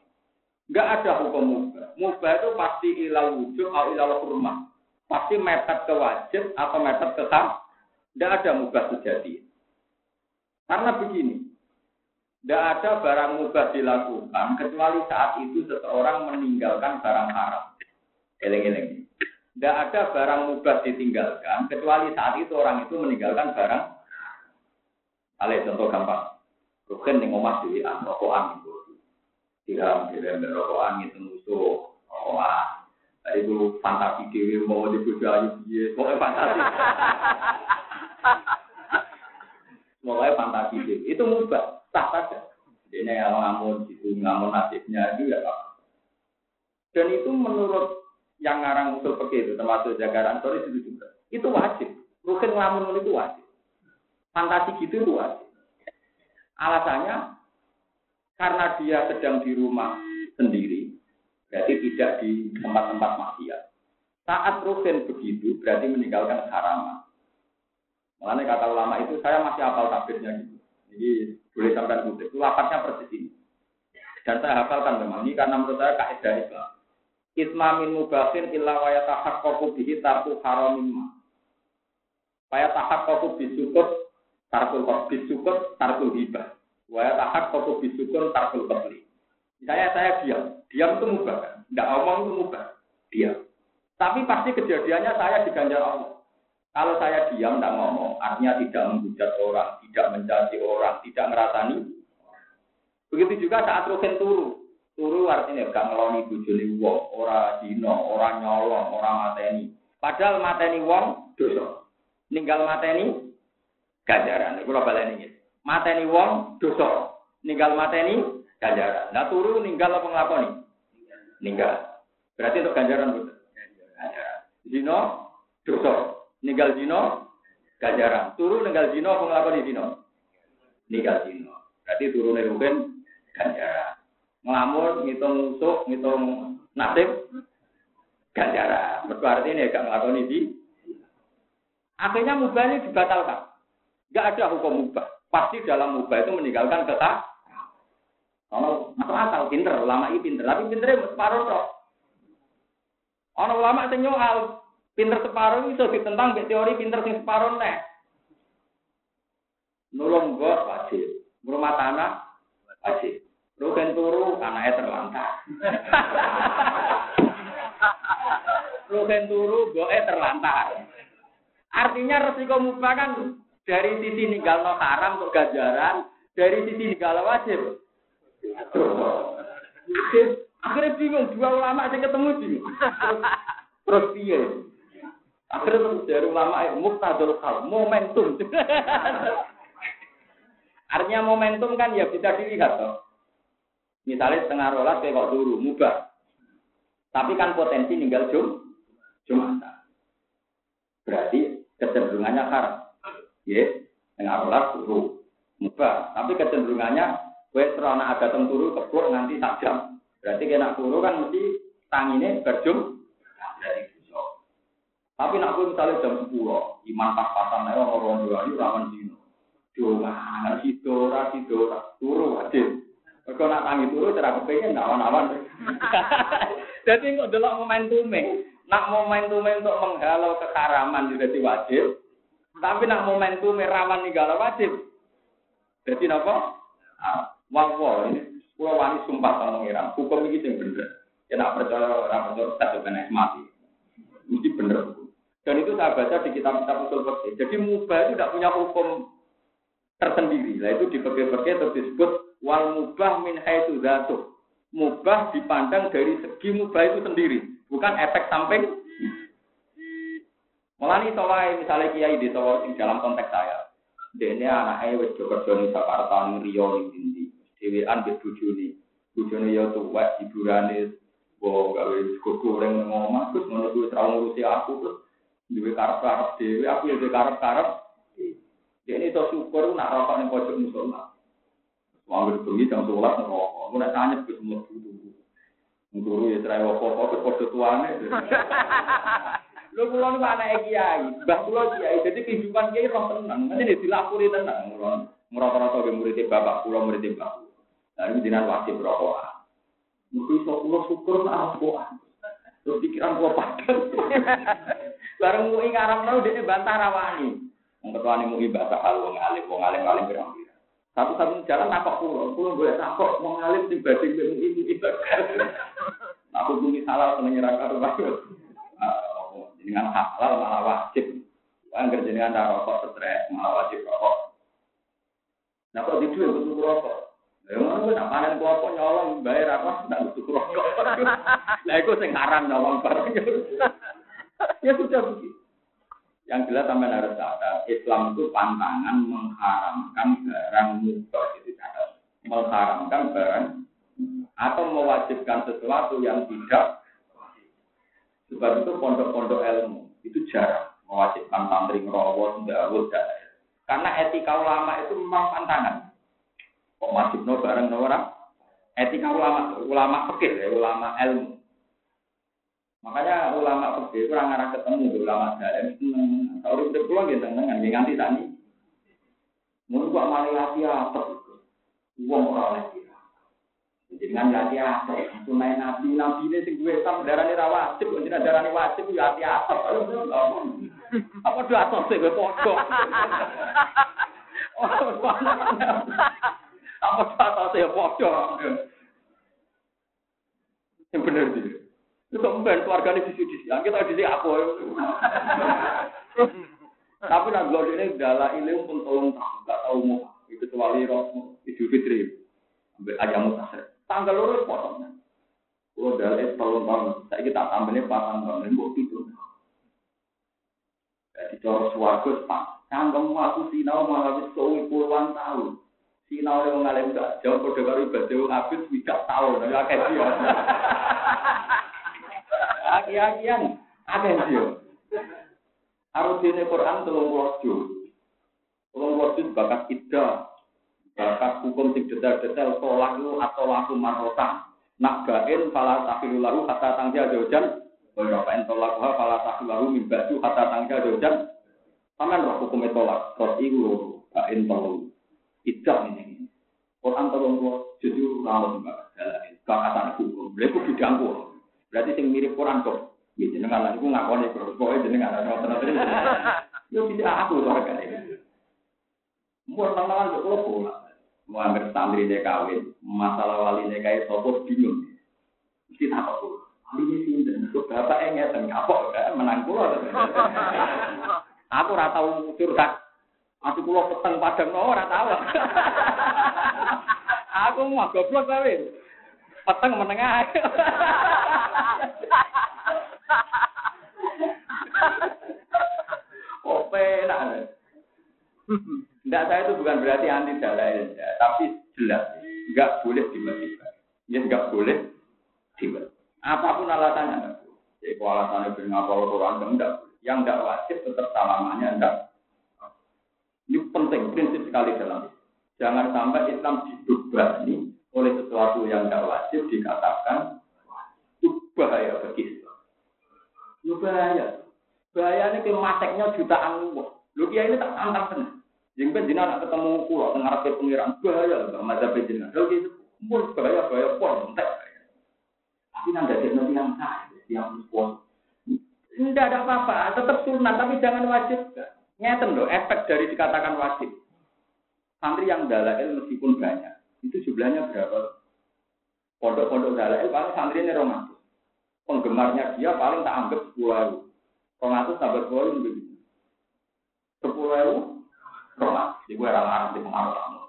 A: Enggak ada hukum mubah. Mubah itu pasti ilal wujud atau ilal kurma. Pasti mepet ke wajib atau mepet ke ham. Enggak ada mubah sejati. Karena begini, tidak ada barang mubah dilakukan kecuali saat itu seseorang meninggalkan barang haram. Eleng-eleng. Tidak ada barang mubah ditinggalkan kecuali saat itu orang itu meninggalkan barang. Ale contoh gampang. Rukin yang omah di rokokan itu. Tiram, tiram, rokokan itu musuh. Wah, itu fantasi dewi mau dibujuk ayu dia. Fantasi. Pokoknya fantasi dewi. Itu mubah, sah saja. Ini yang ngamun itu ngamun nasibnya itu ya Pak. Dan itu menurut yang ngarang usul pakai itu termasuk jagaran sorry itu juga. Itu wajib. Rukin ngamun itu wajib. Fantasi gitu itu wajib. Alasannya karena dia sedang di rumah sendiri, berarti tidak di tempat-tempat maksiat. Saat rukin begitu, berarti meninggalkan haram. Makanya kata ulama itu, saya masih hafal tabirnya gitu. Jadi boleh sampai kutip. Itu lapatnya persis ini. Dan saya hafalkan memang ini karena menurut saya kaidah Islam. Isma min mubahin illa wa yatahaqqaqu bihi tarku haramin ma. Wa yatahaqqaqu bisukut tarkul bisukut tarkul hibah. Wa yatahaqqaqu bisukun tarkul qatli. Misalnya saya diam, diam itu mubah kan? Tidak ngomong itu mubah, diam. Tapi pasti kejadiannya saya diganjar Allah. Kalau saya diam tidak ngomong, artinya tidak menghujat orang, tidak mencaci orang, tidak ngerasani. Begitu juga saat rugen turu. Turu artinya gak ngeloni bujuni wong, ora dino, ora nyolong, ora mateni. Padahal mateni wong dosa. Ninggal mateni ganjaran. Iku lho iki. Mateni wong dosa. Ninggal mateni ganjaran. Nah turu ninggal apa nglakoni? Ninggal. Berarti untuk ganjaran betul. Ganjaran. Zino dosa. Ninggal zino ganjaran. Turu ninggal zino apa nglakoni? Ninggal zino. Berarti turune rugen ganjaran. Ngelamun, ngitung musuh, ngitung nasib, ganjaran. Berarti ini gak ngelakoni di. Akhirnya mubah ini dibatalkan. Gak ada hukum mubah. Pasti dalam mubah itu meninggalkan kata. Kalau masuk akal, pinter, ulama ini pinter. Tapi pinternya separuh toh. Orang ulama sing nyoal, pinter separuh itu ditentang teori pinter sing separuh nih. Nulung gue wajib. Rumah tanah wajib. Rugen turu anaknya terlantar. Rugen turu boe terlantar. Artinya resiko mubah kan dari sisi ninggal no haram untuk ganjaran, dari sisi ninggal wajib. Akhirnya bingung, dua ulama yang ketemu bingung. Terus piye? Akhirnya terus dari ulama muktadul hal, momentum. Artinya momentum kan ya bisa dilihat toh. Misalnya setengah rolas kayak kok dulu, mubah. Tapi kan potensi ninggal jum, jumatan. Berarti kecenderungannya haram. Ya, setengah rolas turu, mubah. Tapi kecenderungannya, gue serana ada turu kebur nanti tak jam. Berarti kena turu kan mesti tangine berjum. Berarti Tapi nak gue misalnya jam 10, iman pas-pasan, orang-orang dua ini rawan dino. Dua, sidora, sidora, turu wajib. Mereka nak tangi turu cara kepengen awan-awan. Jadi kok delok momentume. Nak momentume untuk menghalau kekaraman juga wajib. Tapi nak momentume rawan ninggalo wajib. Jadi napa? Wah, wah ini pulau wani sumpah sama pengiran. Hukum ini yang bener. Ya nak percaya orang percaya kena mati. Mesti bener. Dan itu saya baca di kitab-kitab usul fikih. Jadi mubah itu tidak punya hukum tersendiri. Nah itu di fikih-fikih itu disebut wal mubah min haitsu zatuh. Mubah dipandang dari segi mubah itu sendiri, bukan efek samping. Melani soalnya misalnya kiai di Solo dalam konteks saya, dene anaknya wis kerja ning Jakarta Rio ning Dindi, dhewean mbek bojone. Bojone ya tuwek hiburane Wah, gawe kok goreng ngomong, terus ngono kuwi terlalu ngurusi aku terus duwe karep-karep dhewe, aku ya duwe karep-karep. Ini itu syukur nak rokok ning pojok musola. Wong bengi jam 11 ngerokok. Aku nek tanya ke semua guru. Guru ya cerai apa-apa ke padha tuane. Lho kula niku anake kiai, mbah kula kiai. Jadi kehidupan kiai roh tenang. Nanti dilapuri tenang. Ngerata-rata ke murid bapak kula murid mbah. Nah ini dinan wajib rokok. Mungkin iso kula syukur nak rokok. Terus pikiran kula padha. Bareng mui ngaram tau dene bantah rawani. Wong ketuane mui bahasa hal wong alim wong alim-alim pirang satu-satu jalan nakok pulau, pulau boleh nakok mau ngalim di dengan ibu ibadah. Aku bumi halal seneng nyerah rumah. Dengan halal malah wajib. Angger jenengan tak rokok stres malah wajib rokok. Nah kok di duit butuh rokok. Ya ngono nak panen klopo nyolong bayar apa ndak butuh rokok. Lah iku sing haram nyolong bareng. Ya sudah begitu. Yang jelas sampai harus sadar, Islam itu pantangan mengharamkan barang mubah itu sadar. Mengharamkan barang atau mewajibkan sesuatu yang tidak Sebab itu pondok-pondok ilmu itu jarang mewajibkan santri ngerawat, ndawut, dan karena etika ulama itu memang pantangan. Kok wajib no bareng no orang? Etika ulama, ulama fikih, ya, ulama ilmu. Makanya ulama pergi kurang arah ketemu ulama dalam seneng. Kalau udah pulang gitu dengan dia nganti tani. Mungkin kok malah lati apa? Uang orang lagi. Jangan lati apa? Itu main nabi nabi ini sing gue sam darah ini rawatib, jangan darah ini wajib ya hati apa? Apa dua atas sih gue pokok? Apa dua atas sih pokok? Yang benar sih. Itu kemudian keluarga ini di sini, kita di sini aku. Tapi nak belum ini adalah ilmu pun tolong tahu, nggak tahu mau itu kecuali roh idul fitri, ambil ayam mutasir. Tanggal lurus potongnya. Kalau dari tolong tahun, saya kita tambahnya pasang ini buat itu. Jadi cara suwargo pak. Cangkem aku sinau malah wis puluhan tahun. Sinau yang ngalim gak jauh kode karo ibadah wong abis widak tahun. Ya akeh dia. Aki-akian akeh dia. Harus dene Quran telung wajo. Telung wajo bakat ida. Bakat hukum sing detail-detail tolak itu atau laku marota. Nak gain fala tafilu lahu hatta tangja jojan. Berapa entolak fala tafilu lahu mimbaju hatta tangja jojan. Paman roh hukum tolak. Terus itu gain tolong. Tidak ini. Quran telung wajo jadi rawat bakat bakatan hukum. Mereka bidang Berarti sing mirip Quran kok. Ya jenengan lah iku ngakoni terus pokoke jenengan ana ngoten Yo bisa aku to kan. Mun nang-nang yo kok Mau ambil santri dia kawin, masalah wali dia kayak sopo bingung. Mesti apa Wali ini sinten, kok bapak enggak dan kapok kan menang pulau. Aku rata ucur kan. Aku pulau peteng padang no rata tahu. Aku mau goblok kawin. Peteng menengah. Oh, penak. Tidak saya itu bukan berarti anti dalil, ya, tapi jelas nggak boleh dimasukkan. Ya nggak boleh dimasukkan. Apa pun alasannya. Jadi kalau alasannya bernapol Quran enggak, yang nggak wajib tetap salamannya enggak. Ini penting prinsip sekali dalam Jangan sampai Islam dibebani oleh sesuatu yang tidak wajib dikatakan bahaya bagi Islam. Itu bahaya. Bahayanya ke mateknya jutaan uang. Lu kia ini tak tantang tenang. Yang jinak nak ketemu kulo tengah ke pengiran bahaya lah mazhab jinak. Kalau gitu pun bahaya bahaya pun entek. Tapi nanti ada nanti yang sah, yang pun. Tidak ada apa-apa, tetap sunat tapi jangan wajib. Nyeten loh, efek dari dikatakan wajib. Santri yang dalail meskipun banyak, itu jumlahnya berapa? Pondok-pondok dalail paling santri ini romantis. Penggemarnya dia paling tak anggap sepuluh ribu. Romantis tambah sepuluh ribu. Sepuluh ribu, romantis. Jadi gue larang di pengaruh kamu.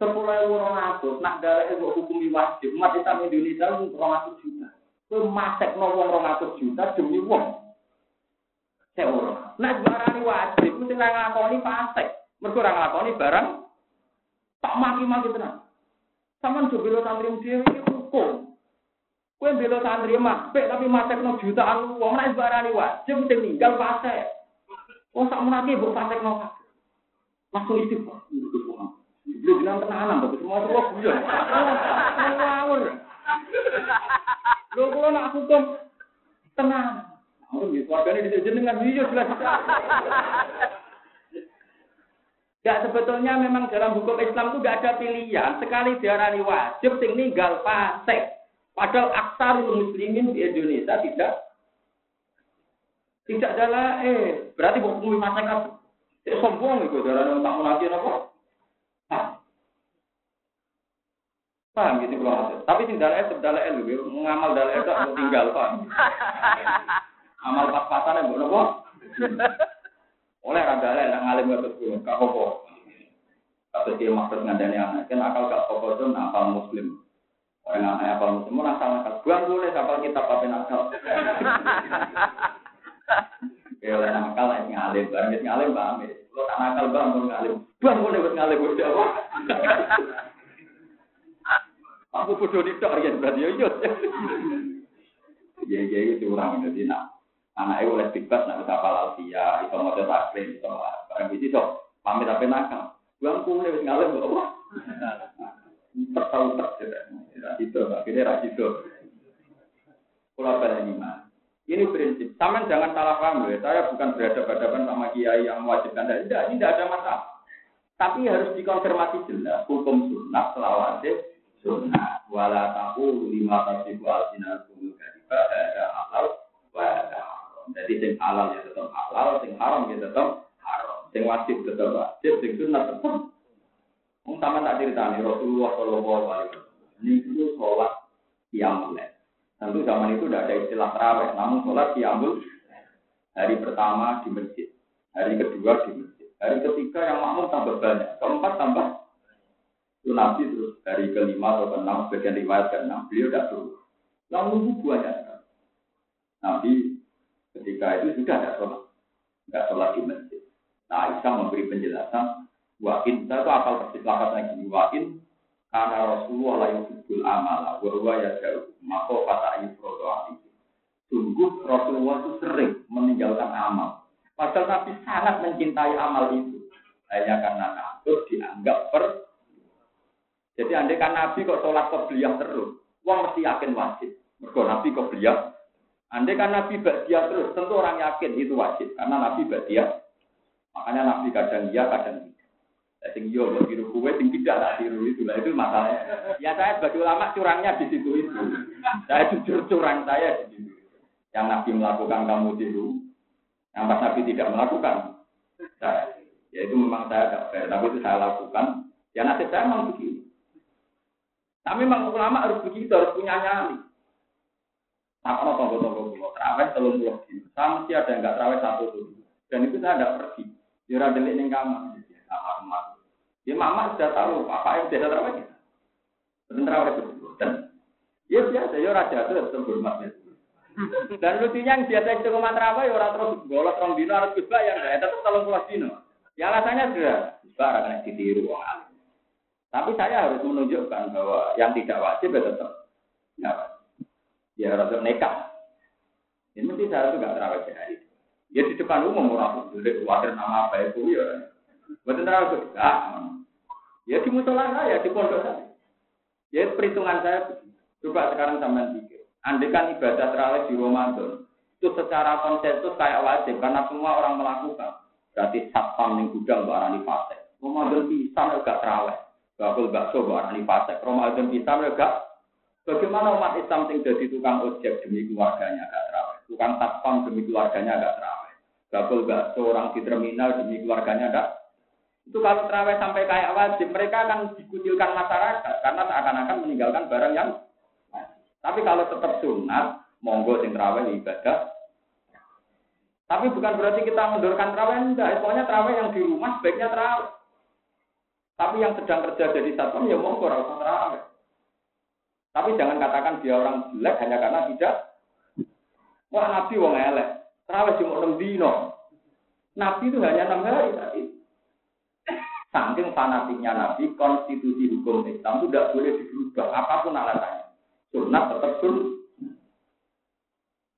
A: Sepuluh ribu romantis, nak dalail gue hukumi wajib. Umat Islam Indonesia itu romantis juta. Gue masek wong romantis juta demi wong. Saya orang. Nah, barang wajib, mesti ngakoni fasek. Mereka orang lakoni barang tak maki-maki tenang. Sama santri dia ini hukum. Kue bela santri makbek tapi masek no jutaan uang naik barani wajib sing ninggal fase. Oh sak menaki bu fasek no langsung istighfar. Belum bilang tenanan tapi semua semua guyon. Ngawur. Lho kula nak hukum tenang. Warganya di jenengan iya jelas. Ya sebetulnya memang dalam hukum Islam itu gak ada pilihan. Sekali diarani wajib, sing ninggal fasek. Padahal aksarul muslimin di Indonesia tidak tidak adalah eh berarti bukan fasek apa? Sombong itu darah tak lagi apa? Paham gitu kalau Tapi sing dalil sebdalil lho, ngamal dalil itu tinggal paham. Amal pas-pasan ya, apa? Oleh rada lah yang ngalim nggak betul, kak koko. Tapi dia maksud ngandani anak, kan akal kak koko itu nakal muslim. Orang anak akal muslim, mau nakal nakal. Buang boleh kapal kitab apa nakal. Ya oleh nakal yang ngalim, barang itu ngalim ya. Lo tak nakal bang, mau ngalim. Buang boleh buat ngalim, buat apa? Aku bodoh di tok ya berarti ya iya. Ya ya itu orang jadi nak Anaknya oleh bebas nak bisa halal dia, itu mau taklim, itu barang itu so pamit apa nakal. Buang wis ngalem kok apa? Tertahu tak itu, akhirnya itu. Pulau mah. Ini prinsip. Taman jangan salah paham ya. Saya bukan berhadapan-hadapan sama kiai yang mewajibkan. Tidak, ini tidak ada masalah. Tapi harus dikonfirmasi jelas. Hukum sunnah selawase sunnah. Wala tahu lima sinar kumul kadiba ada halal wala jadi sing halal ya tetap halal, sing haram ya tetap haram. Sing wajib tetap wajib, sing sunat tetap. Wong sama tak ceritani Rasulullah Shallallahu Alaihi Wasallam. Ini itu sholat qiyamul Tentu zaman itu tidak ada istilah terawih, namun sholat qiyamul hari pertama di masjid, hari kedua di masjid, hari ketiga yang makmum tambah banyak, keempat tambah itu nabi terus hari kelima atau keenam sebagian riwayat keenam beliau tidak turun. Lalu nunggu banyak Nabi Ketika itu sudah ada sholat. nggak sholat di masjid. Nah, Aisyah memberi penjelasan, wakin, saya itu apal persis gini, wakin, karena Rasulullah la yuhibbul amala, wa huwa yada'u, maka kata yufrodo Sungguh Rasulullah itu sering meninggalkan amal. Padahal Nabi sangat mencintai amal itu. Hanya karena takut dianggap per. Jadi andai kan Nabi kok sholat beliau terus, uang mesti yakin wajib. Mergo Nabi beliau. Andai kan Nabi dia terus, tentu orang yakin itu wajib. Karena Nabi dia. Makanya Nabi kadang iya, kadang. Sing iya buat tiru kue, sing tidak tak tiru itu lah itu masalahnya. Ya saya sebagai ulama curangnya di situ itu. Saya jujur curang saya di situ. Yang Nabi melakukan kamu tiru, yang pas Nabi tidak melakukan, saya, ya itu memang saya tidak fair, tapi itu saya lakukan. Ya nasib saya memang begitu. Tapi memang ulama harus begitu, harus punya nyali. Apa no tonggo-tonggo pulau terawih telur pulau Sama mesti ada yang nggak terawih satu dulu. Dan itu saya tidak pergi. Ya ada delik ning kamar. Ya mama sudah tahu apa yang biasa terawih. Dan terawih itu. Dan ya biasa, ya raja itu tetap hormat. Dan lucunya yang biasa itu rumah terawih ya orang terus bolos orang dino harus yang enggak tetap tolong pulau dino. Ya alasannya sudah juga akan ditiru orang Tapi saya harus menunjukkan bahwa yang tidak wajib ya tetap ya, ya harus nekat. Ini mesti saya juga terawih sehari. Ya di depan umum orang boleh khawatir nama apa itu ya. Bukan terawih juga. Ya di musola saya, di pondok saya. Ya perhitungan saya coba sekarang sampai pikir. Andai kan ibadah terawih di Ramadan, itu secara konsensus kayak wajib karena semua orang melakukan. Berarti satpam yang gudang barang di fase. Ramadan bisa enggak terawih. Bakul bakso barang di fase. Ramadan bisa enggak. Bagaimana umat Islam yang jadi tukang ojek demi keluarganya agak terawih. Tukang satpam demi keluarganya agak terawih. Bakul bakso orang di terminal demi keluarganya agak itu kalau terawih sampai kayak wajib, mereka akan dikucilkan masyarakat karena seakan-akan meninggalkan barang yang tapi kalau tetap sunat, monggo sing terawih ibadah. Tapi bukan berarti kita mendorkan terawih enggak. Pokoknya terawih yang di rumah sebaiknya terawih. Tapi yang sedang kerja jadi satpam ya monggo ora terawih. Tapi jangan katakan dia orang jelek hanya karena tidak. Wah Nabi wong elek. Terawih cuma 6 dino. Nabi itu hanya 6 hari. Saking fanatiknya Nabi, konstitusi hukum Islam itu tidak boleh dirubah apa pun alasannya sunat tetap sun.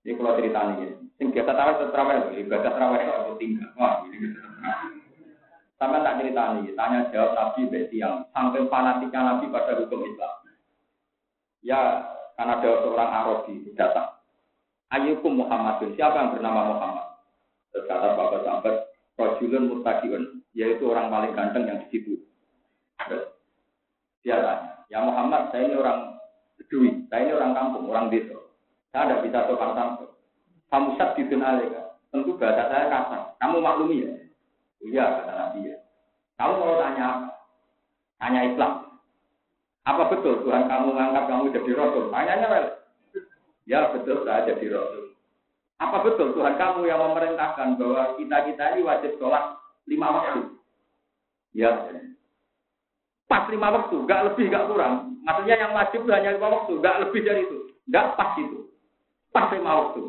A: Ini kalau cerita ini, sing biasa tahu tetap terawih, ibadah terawih itu tinggal. Wah, ini Sama tak cerita ini, tanya jawab Nabi beti yang sampai fanatiknya Nabi pada hukum Islam. Ya, karena ada seorang Arabi datang. Ayyukum Muhammadun, siapa yang bernama Muhammad? Terus kata Bapak Sahabat, Rajulun Mutakiun, yaitu orang paling ganteng yang di situ. Terus dia tanya, ya Muhammad, saya ini orang Dwi, saya ini orang kampung, orang desa. Saya tidak bisa sopan santun. Sat di alika. Tentu bahasa saya kasar. Kamu maklumi ya? Iya, kata Nabi ya. Kamu mau tanya? Tanya Islam. Apa betul Tuhan kamu mengangkat kamu jadi Rasul? Tanyanya well. Ya betul, saya jadi Rasul. Apa betul Tuhan kamu yang memerintahkan bahwa kita-kita ini wajib sholat lima waktu? Ya. Pas lima waktu, gak lebih, gak kurang. Maksudnya yang wajib hanya lima waktu, nggak lebih dari itu. Nggak pas itu. Pas lima waktu.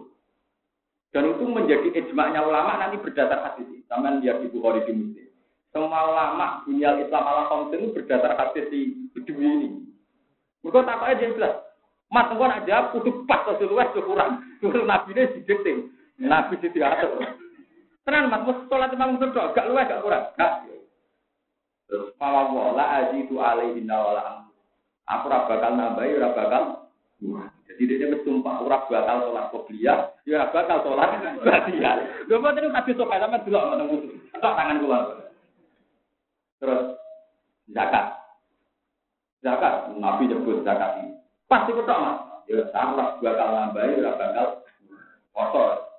A: Dan itu menjadi ijma'nya ulama nanti berdasar hadis. Sama dia di Bukhari di Muslim. Semua ulama dunia Islam ala itu berdasar hadis di Bedui ini. Mereka tak aja jelas. Mat, engkau nak kudu pas atau luwes kurang. Terus nabi ini didikting. Nabi diatur. Tenang, mat, mau sholat imam berdua, gak luwes, gak kurang. Gak. Terus, Fawawala ajidu alaihi nawala Aku ora bakal nambahi, ora bakal Jadi dia bersumpah, ora bakal sholat qobliyah, ya ora bakal sholat ba'diyah. Lho kok terus kabeh sok sama delok ngono musuh. Tok tangan kula. Terus zakat. Zakat, Nabi nyebut zakat ini. Pasti kok Mas. Ya ora bakal nambahi, ora bakal kotor.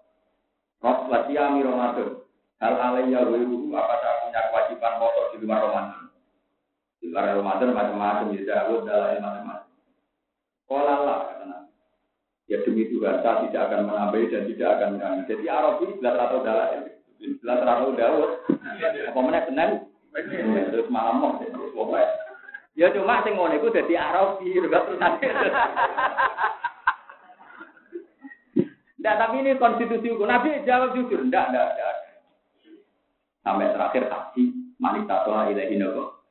A: Ros wasiami Ramadan. Hal wa apa saya punya kewajiban kotor di luar Ramadan? Di luar Ramadan macam-macam, ya Dawud, dalam macam-macam. Kalau lah, kata Nabi. Ya demi Tuhan, saya tidak akan menambahi dan tidak akan mengurangi. Jadi Arab ini jelas atau dalam, jelas atau Dawud. Apa mana Senin? Terus malam mau, terus. Ya cuma sing ngono iku dadi Arabi, terus nanti. Tidak, tapi ini konstitusi hukum. Nabi jawab jujur, tidak, tidak, tidak. Sampai terakhir haji manita toa ilahi nopo.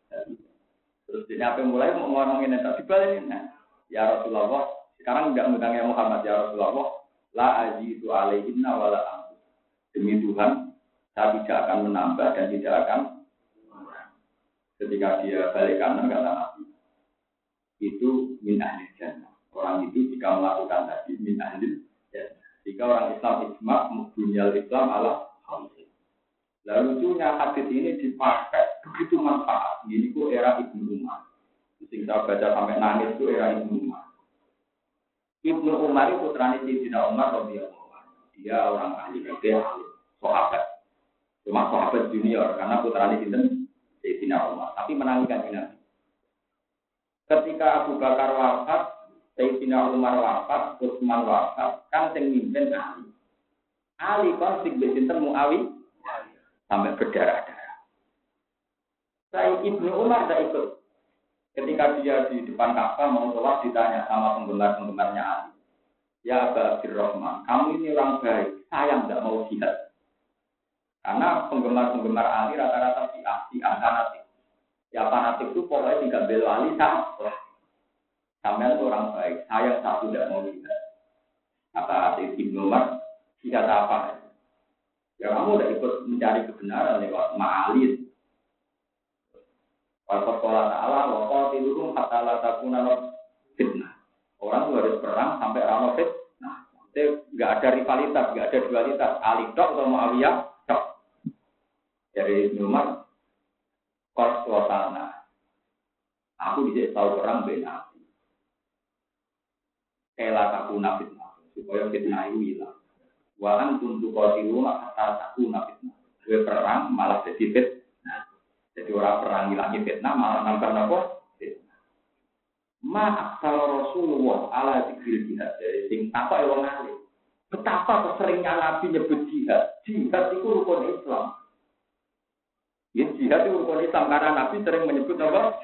A: Terus ini apa mulai mau ngomongin yang tadi balik nah, ya Rasulullah sekarang nggak ngundangnya Muhammad ya Rasulullah la azidu alaihinna wala amtu. Demi Tuhan saya tidak akan menambah dan tidak akan ketika dia balik kanan kata Nabi itu min ahli jannah. Orang itu jika melakukan tadi min ahli Jika orang Islam ijma dunia Islam ala Lalu lucunya hadis ini dipakai begitu manfaat. Ini kok era Ibnu Umar. Sing saya baca sampai nangis itu era Ibnu Umar. Ibnu Umar itu putranya Sayyidina Umar radhiyallahu Dia orang ahli fikih, ahli sahabat. Cuma sahabat junior karena putranya sinten Sayyidina Umar. Tapi menangkan ini. Ketika Abu Bakar wafat, Sayyidina Umar wafat, Utsman wafat, kan sing mimpin Ali. Ali konflik sinten Muawiyah sampai berdarah-darah. Saya Ibnu Umar tidak ikut. Ketika dia di depan Ka'bah mau sholat ditanya sama penggemar-penggemarnya Ali. Ya Aba Abdurrahman, kamu ini orang baik, saya tidak mau jihad. Karena penggemar-penggemar Ali rata-rata si si fanatik. Ya fanatik itu pokoknya tidak bela Ali sama. Sampai itu orang baik, saya satu tidak mau jihad. Kata Ibnu Umar, tidak apa Ya kamu udah ikut mencari kebenaran lewat ma'alin. Kalau sekolah ta'ala, wakil tilurum kata la takuna fitnah. Orang tuh harus perang sampai rano fitnah. Itu nggak ada rivalitas, nggak ada dualitas. Ali dok atau Muawiyah dok. Dari Umar, kos suasana. Aku bisa tahu perang benar. Kela takuna fitnah. Supaya fitnah itu hilang. Wa antum tuqatilu hatta takuna fitnah. Gue perang malah jadi fitnah. Jadi orang perang ngilangi fitnah malah nambah napa? Fitnah. Ma aksal Rasulullah ala zikril jihad. Sing apa ya wong alim. Betapa keseringnya Nabi nyebut jihad. Jihad itu rukun Islam. Ya jihad itu rukun Islam karena Nabi sering menyebut apa?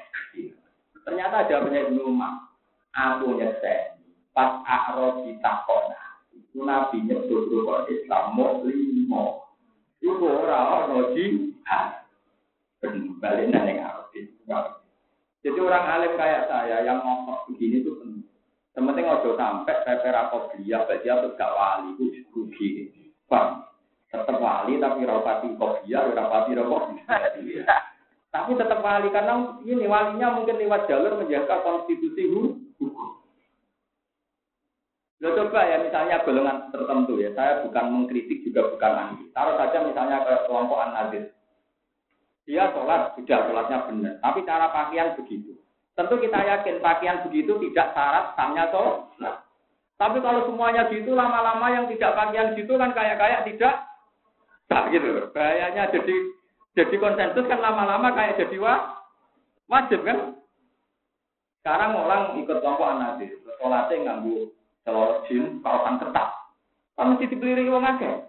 A: Ternyata ada banyak Ibnu Umar. Aku nyesek. Pas akro ditakona. Nabi nyebut rukun Islam mau limo. Iku ora ono jihad. Balik nang Jadi orang alim kayak saya yang ngomong begini tuh penting. Sementing ojo sampai peper apa dia, dia tuh gak wali itu rugi. Bang, tetap wali tapi rapati dia, rapati rokok. Tapi tetap wali karena ini walinya mungkin lewat jalur menjaga konstitusi hukum. Lo coba ya misalnya golongan tertentu ya, saya bukan mengkritik juga bukan ahli. Taruh saja misalnya ke kelompok an-nazir. Dia sholat, sudah sholatnya benar. Tapi cara pakaian begitu. Tentu kita yakin pakaian begitu tidak syarat samnya sholat. Tapi kalau semuanya gitu, lama-lama yang tidak pakaian gitu kan kayak-kayak tidak sah gitu. Bahayanya jadi jadi konsensus kan lama-lama kayak jadi wah, wajib kan. Sekarang orang ikut kelompok an-nazir. Sholatnya nganggu kalau jin, kawasan ketat. Kan mesti dibeli wong akeh.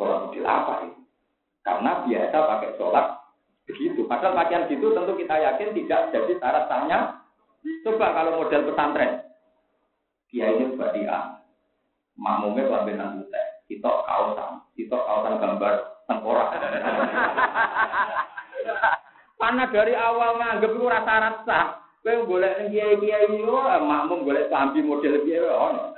A: Sholat kecil apa? Karena biasa pakai sholat begitu. Padahal pakaian gitu tentu kita yakin tidak jadi syarat sahnya. Coba kalau model pesantren. Kiai ini dia. Makmumnya kelambenan putih. Kita kawasan. Kita kawasan gambar tengkorak. Karena dari awal nganggep itu rasa-rasa. Kowe golek ning kiai-kiai yo eh, makmum golek sambi model piye ono.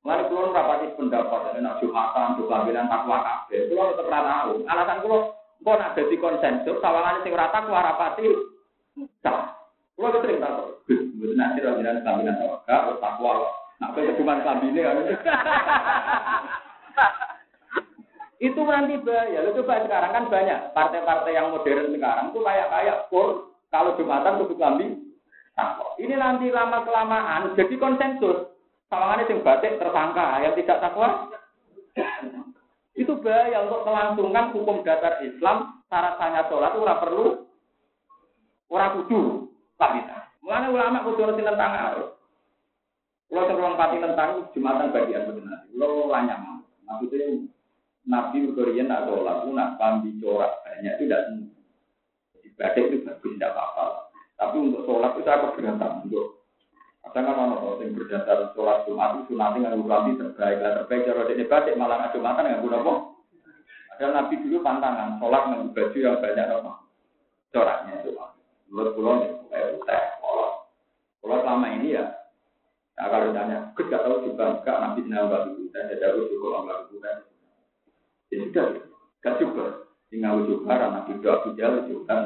A: Lalu kulo rapati pendapat nek Jumatan, Jumatan takwa kabeh. Kulo tetep ora tahu. Alasan kulo kok nak dadi konsensus sawangane sing ora takwa rapati salah. Kulo sering takut. Mboten nanti ora jiran sambinan takwa, takwa. Nak kowe cuma sambine kan. itu nanti bahaya. Lo coba sekarang kan banyak partai-partai yang modern sekarang itu kayak kayak kur kalau Jumatan tutup lambi takwa. Ini nanti lama kelamaan jadi konsensus. Sawangannya sing batik tersangka yang tidak takwa. Itu bahaya untuk melangsungkan hukum dasar Islam syarat sanya sholat ora perlu ora kudu kita. Mulane ulama kudu ngerti tentang arus. Kalau terlalu pati tentang jumatan bagian benar. Kalau lanyam, maksudnya Nabi berkorian tak sholat, nak pambi corak banyak itu tidak ibadah itu bagus tidak apa-apa. Tapi untuk sholat itu saya keberatan untuk kadang kan orang yang berdasar sholat Jumat itu nanti nggak berarti terbaik lah terbaik cara ini batik malah nggak Jumatan nggak guna kok. Padahal Nabi dulu pantangan, sholat dengan baju yang banyak apa? Coraknya itu. Menurut pulau ya, kayak uteh, Kalau selama ini ya, nah kalau ditanya, gak tahu juga enggak Nabi senang baju uteh, jadi aku juga nggak baju uteh. Ya sudah, gak juga. Tinggal juga, karena Nabi doa bijal juga.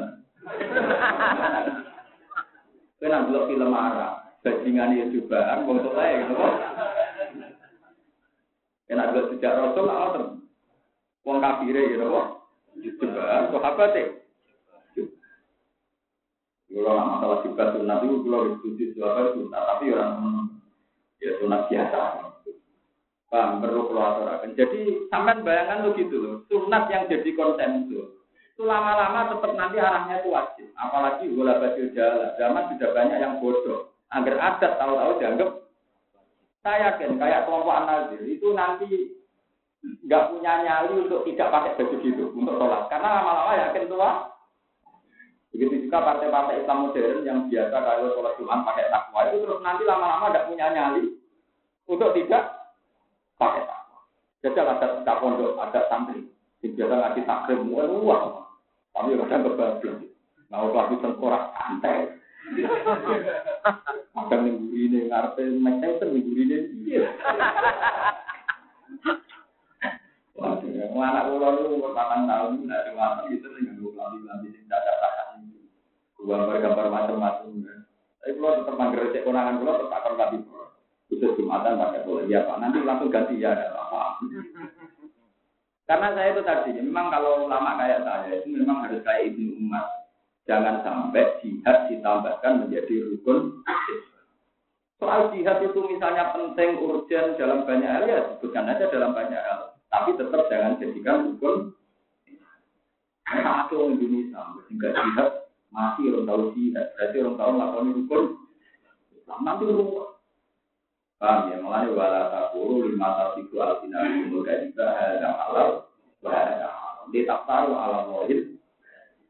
A: Belok film Arab, bajingan ya juga, mau untuk saya gitu. Kena belok sejak Rasul, lah, Wong kafire gitu kok. Juga sahabat e. Kalau nggak masalah juga sunat itu kalau diskusi sunat, tapi orang ya sunat biasa. Paham, perlu keluar Jadi sampai bayangan tuh gitu loh. Sunat yang jadi konsensus itu lama-lama tetap nanti arahnya itu wajib. Apalagi bola baju jalan. Zaman sudah banyak yang bodoh. Agar adat tahu-tahu dianggap. Saya yakin kayak kelompok anazir itu nanti nggak punya nyali untuk tidak pakai baju gitu untuk sholat. Karena lama-lama yakin tua. Begitu juga partai-partai Islam modern yang biasa kalau sholat Jumat pakai takwa itu terus nanti lama-lama nggak punya nyali untuk tidak pakai takwa. Jadi ada pondok, ada santri. Yang biasa ngasih takrim, wah uang. Tapi kadang kebablas. Nah, waktu tengkorak santai. Kadang minggu ini ngarepe Mike Tyson minggu ini. Waduh, anak pulau itu umur 8 tahun, tidak ada mata itu dengan dua lambi lambi sing tahan. Gambar-gambar macam-macam. Tapi pulau tetap manggil recek konangan akan lambi pulau. Khusus jumatan pakai pulau. Iya pak, nanti langsung ganti ya ada apa. Karena saya itu tadi, memang kalau lama kayak saya itu memang harus kayak ibnu umat. Jangan sampai jihad ditambahkan menjadi rukun Soal jihad itu misalnya penting, urgent dalam banyak hal, ya sebutkan aja dalam banyak hal. Tapi tetap jangan jadikan hukum satu Indonesia sehingga jihad masih orang tahu jihad berarti orang tahu melakukan Islam nanti rumah paham ya? Makanya wala takuru lima tasiku alfina umur juga ada halal ada di tahu alam wajib.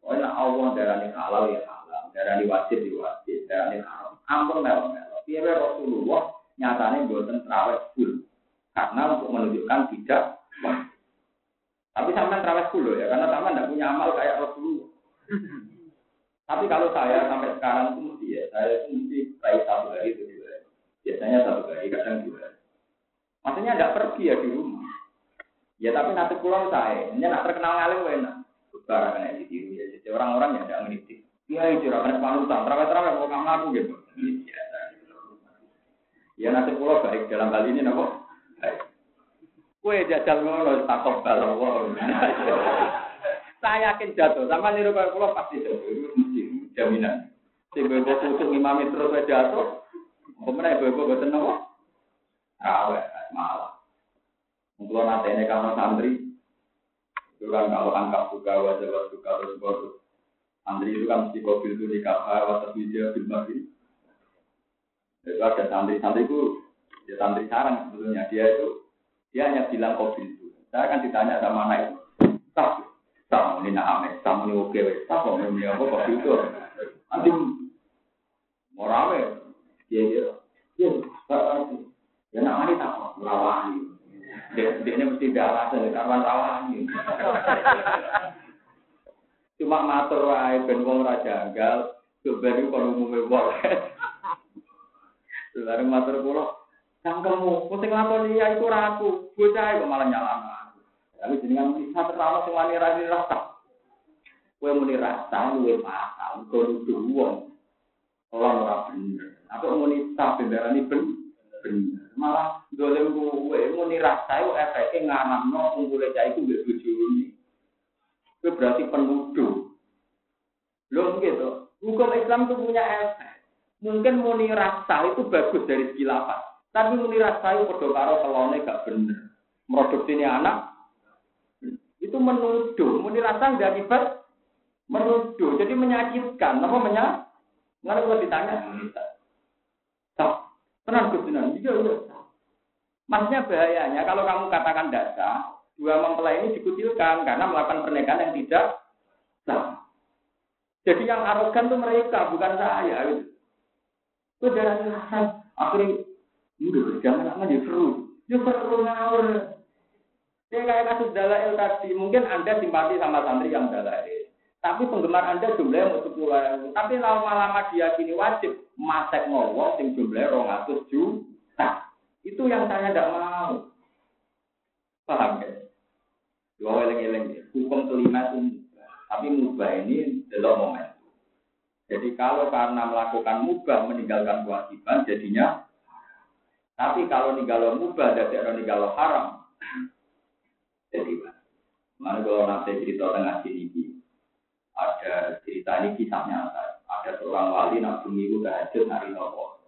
A: Pokoknya Allah darani halal ya halal darani wajib ya wajib darani haram. Ampun melo melo biar Rasulullah nyatanya buatan terawih full? Karena untuk menunjukkan tidak tapi sampai terawih dulu ya, karena sama tidak punya amal kayak Rasulullah. Tapi kalau saya sampai sekarang itu mesti ya, saya itu mesti baik satu hari itu. Biasanya satu hari, kadang dua hari. Maksudnya tidak pergi ya di rumah. Ya tapi nanti pulang saya, ini nak terkenal ngalim enak. Barang kena ditiru ya, jadi orang-orang yang tidak ngerti. Iya itu rakan panutan, terawih-terawih mau kamu ngaku gitu. Ya nanti pulang baik dalam hal ini nopo. Kue jajal ngono takok balong Saya yakin jatuh, sama niru kaya kula pasti jatuh, jaminan. Bebo kusuk imami terus jatuh, kemudian bebo boten nopo? Awe, malah. Kalau nanti ini kalau santri, itu kan kalau angkat buka wajah buka terus baru. Santri itu kan mesti mobil itu di kapal, wajah video, lagi. Itu ada santri-santri itu, ya santri sarang sebetulnya dia itu dia hanya bilang kopi itu. Saya akan ditanya sama anak itu. Tak, tak ini nak tak ini oke, tak ini apa kopi itu. Nanti mau dia dia, dia, ya nak mari tak rawani. Dia, dia mesti ada alasan, kawan rawani. Cuma matur wae ben wong ora janggal, sebenarnya kalau umumnya boleh. Lalu matur kula, Cangkemmu, mesti nglakoni ya iku ora aku. Bocah kok malah nyalahno. Tapi jenengan bisa terlalu sing wani ra rasa. Kowe muni rasa luwe pasal, kok nuduh wong. Ora ora bener. Aku muni tak bendarani ben bener. Malah dolem muni rasa iku efeke nganamno kumpule cah iku mbek bojone. Kowe berarti penuduh. Lho gitu. Hukum Islam itu punya efek. Mungkin muni rasa itu bagus dari segi lapas. Tapi muni rasai padha karo kelone gak bener. Produksi ini anak itu menuduh, muni rasa tidak akibat menuduh, jadi menyakitkan. Apa menya? Nggak kalau ditanya, tak, tenang Gus iya iya. Maksudnya bahayanya kalau kamu katakan data, dua mempelai ini dikucilkan karena melakukan pernikahan yang tidak sah. Jadi yang arogan itu mereka, bukan saya. Itu darah rasa. Akhirnya Udah, jangan lama ya seru. Ya seru ngawur. Ya kayak kasus dalail tadi, mungkin Anda simpati sama santri yang dalail. Tapi penggemar Anda jumlahnya mau sepuluh Tapi lama-lama dia kini wajib masek ngowong sing jumlahnya rong atus juta. Itu yang saya tidak mau. Paham ya? Dua eleng-eleng Hukum kelima itu. Tapi mubah ini adalah momen. Jadi kalau karena melakukan mubah meninggalkan kewajiban, jadinya. Tapi kalau ninggal mubah, jadi ninggal haram, jadi, mana kalau nanti cerita tengah sini, ada cerita ini kisah nyata. Ada seorang wali nak minggu tahajud hari nopo.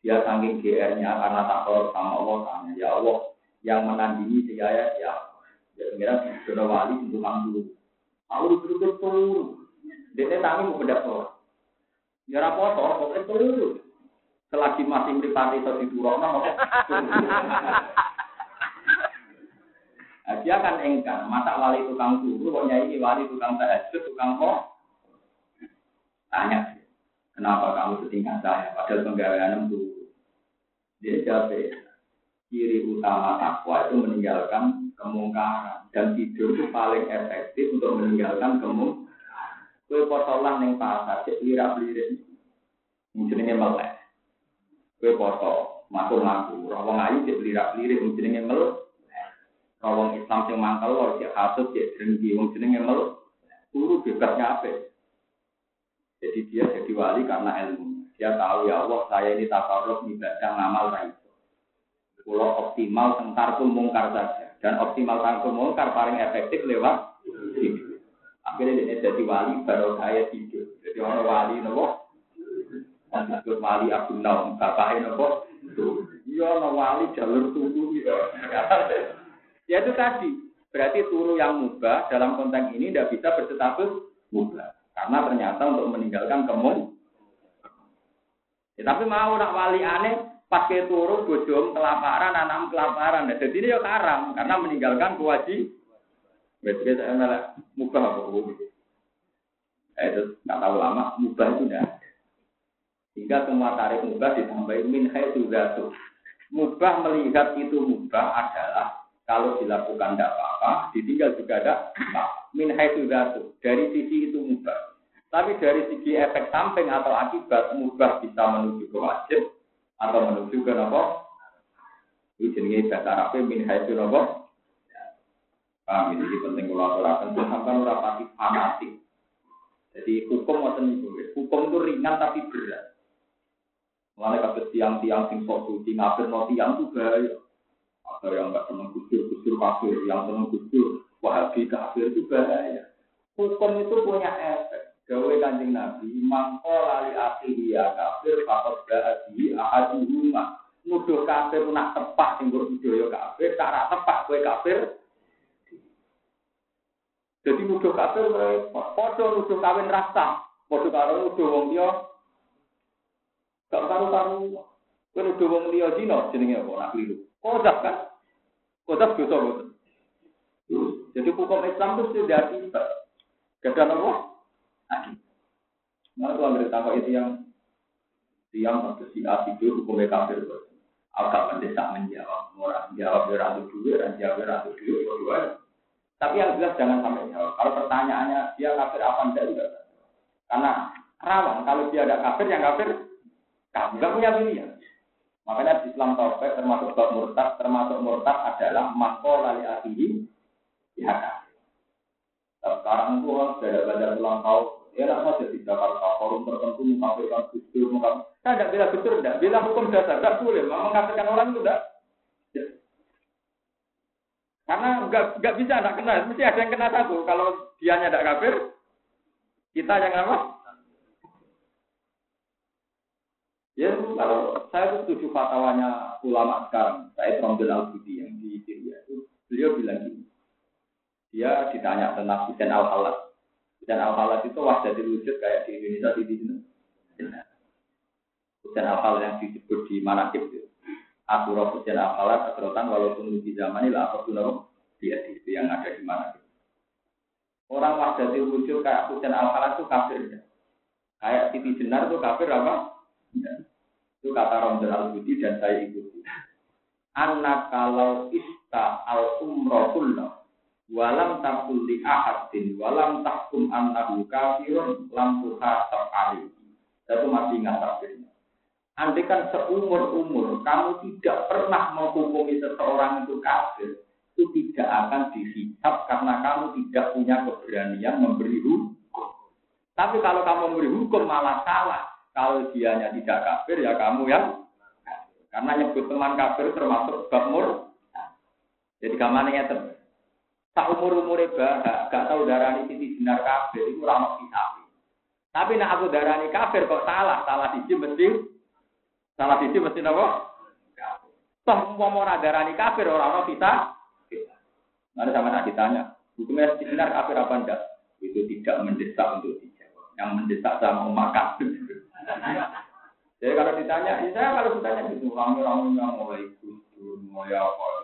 A: Dia saking GR-nya karena tak tahu sama Allah tanya, ya Allah yang menandingi saya ya ya. Ya sudah wali untuk dulu. Aku dulu. Dia tangi mau bedak sholat. Ya rapopo, pokoknya dulu. Selagi masih meripati itu di turun, Nah, dia kan engkar, masa wali tukang guru, kok nyai wali tukang tahajud, tukang kok? Tanya, kenapa kamu setingkat saya, padahal penggawean itu. Dia jawab, ciri utama takwa itu meninggalkan kemungkaran. Dan tidur itu paling efektif untuk meninggalkan kemungkaran. Kue posolan yang pasar, cek lirak lirik. Mungkin melek. Kue poso, masuk ngaku, rawang ayu cek lirak lirik, mungkin melek. Kalau Islam sing mangkal cek hasud cek dengki wong jenenge mel turu bebasnya apa? Jadi dia jadi wali karena ilmu. Dia tahu ya Allah saya ini takarruf ibadah ngamal iso. Kalau optimal pun mungkar saja dan optimal tengkar mungkar paling efektif lewat. Akhirnya dia jadi wali baru saya tidur. Jadi orang wali nopo disebut wali Abdul Naum, bapaknya nopo. Iya, wali jalur tubuh ya. Ya itu tadi. Berarti turu yang mubah dalam konteks ini tidak bisa berstatus mubah. Karena ternyata untuk meninggalkan kemun. Ya, tapi mau nak wali aneh pakai turu bojom kelaparan, anak kelaparan. Nah, jadi ini ya karam karena meninggalkan kewajiban. Berarti saya malah mubah apa Eh, itu nggak tahu lama, mubah itu tidak Hingga semua tarik mubah ditambahin min juga tuh. Mubah melihat itu mubah adalah kalau dilakukan tidak apa-apa, ditinggal juga ada min haitsu Dari sisi itu mubah. Tapi dari segi efek samping atau akibat mubah bisa menuju ke wajib atau menuju ke nopo. Ini jenis bahasa Arabnya min haitsu nopo. Paham ini penting kalau aturakan sampai ora pati fanatik. Jadi hukum ngoten itu, hukum itu ringan tapi berat. Mulai kasus tiang-tiang sing sok suci ngabir no tiang itu bahaya. Ada yang nggak senang gusur, gusur kafir, yang senang gusur, wahabi kafir itu bahaya. Hukum itu punya efek. Gawe kanjeng Nabi, mangko lali akhiri ya kafir, fakot ba'adi ahadi rumah. Nuduh kafir nak tepat, sing budaya kafir, cara tepat kue kafir. Jadi nuduh kafir, podo nuduh kawin rasa, podo karo nuduh wong dia, gak karu-karu. Kue nuduh wong dia jino, jenenge apa, nak keliru. Kodak kan? Kodak dosa boten. Jadi hukum Islam itu sudah bisa. Gak ada apa? Nah, itu ambil tahu itu yang yang waktu si itu hukumnya kafir. Agak mendesak menjawab, orang jawab beratu dulu, dan jawab beratu dulu, dua Tapi yang jelas jangan sampai jawab. Kalau pertanyaannya dia kafir apa enggak juga. Karena rawan kalau dia ada kafir yang kafir, kamu nggak punya pilihan. Makanya Islam Taufik termasuk murtad, termasuk murtad adalah mako lali akhihi ya Sekarang itu orang sudah belajar ulang tahun, ya tidak saja di Jakarta, forum tertentu mengkafirkan mengkafirkan. Saya tidak bilang gusur, tidak bilang hukum dasar, tidak boleh. Mengkafirkan orang itu tidak. Karena nggak nggak bisa, tidak kena. Mesti ada yang kena satu. Kalau dia tidak kafir, kita yang apa? Ya kalau saya setuju fatwanya ulama sekarang, saya Romdel al yang di Syria itu, beliau bilang gini, dia ditanya tentang Hussein al halat Hussein al halat itu wajah wujud kayak di Indonesia di sini. Hussein al halat yang disebut di Manakib itu. Asurah Hussein al halat Asrotan walaupun di zaman ini lah apa dia itu yang ada di Manakib. Orang wajah wujud kayak Hussein al halat itu kafir. Kayak Siti Jenar itu kafir apa? Ya. Itu kata Romdon al budi dan saya ikuti. Anak kalau ista al umroh walam takul li ahadin walam takum annahu kafirun lam tuhasab alaihi. Itu masih ingat takdirnya. Andai kan seumur-umur kamu tidak pernah menghukumi seseorang itu kafir, itu tidak akan dihisap karena kamu tidak punya keberanian memberi hukum. Tapi kalau kamu memberi hukum malah salah. Kalau dianya tidak kafir ya kamu yang karena nyebut teman kafir termasuk bab Jadi kamarnya itu. Tak umur umurnya bah, gak tahu darah ini titi benar kafir itu ramah kisapi. Tapi nak aku darah ini kafir kok salah, salah siji mesti salah siji mesti apa? Toh mau mau darah ini kafir orang orang kita. Nanti sama nak ditanya, hukumnya benar kafir apa enggak? Itu tidak mendesak untuk dijawab. Yang mendesak sama umat Jadi kalau ditanya, ya saya kalau ditanya gitu, rame-rame yang mulai kusur, mulai apa,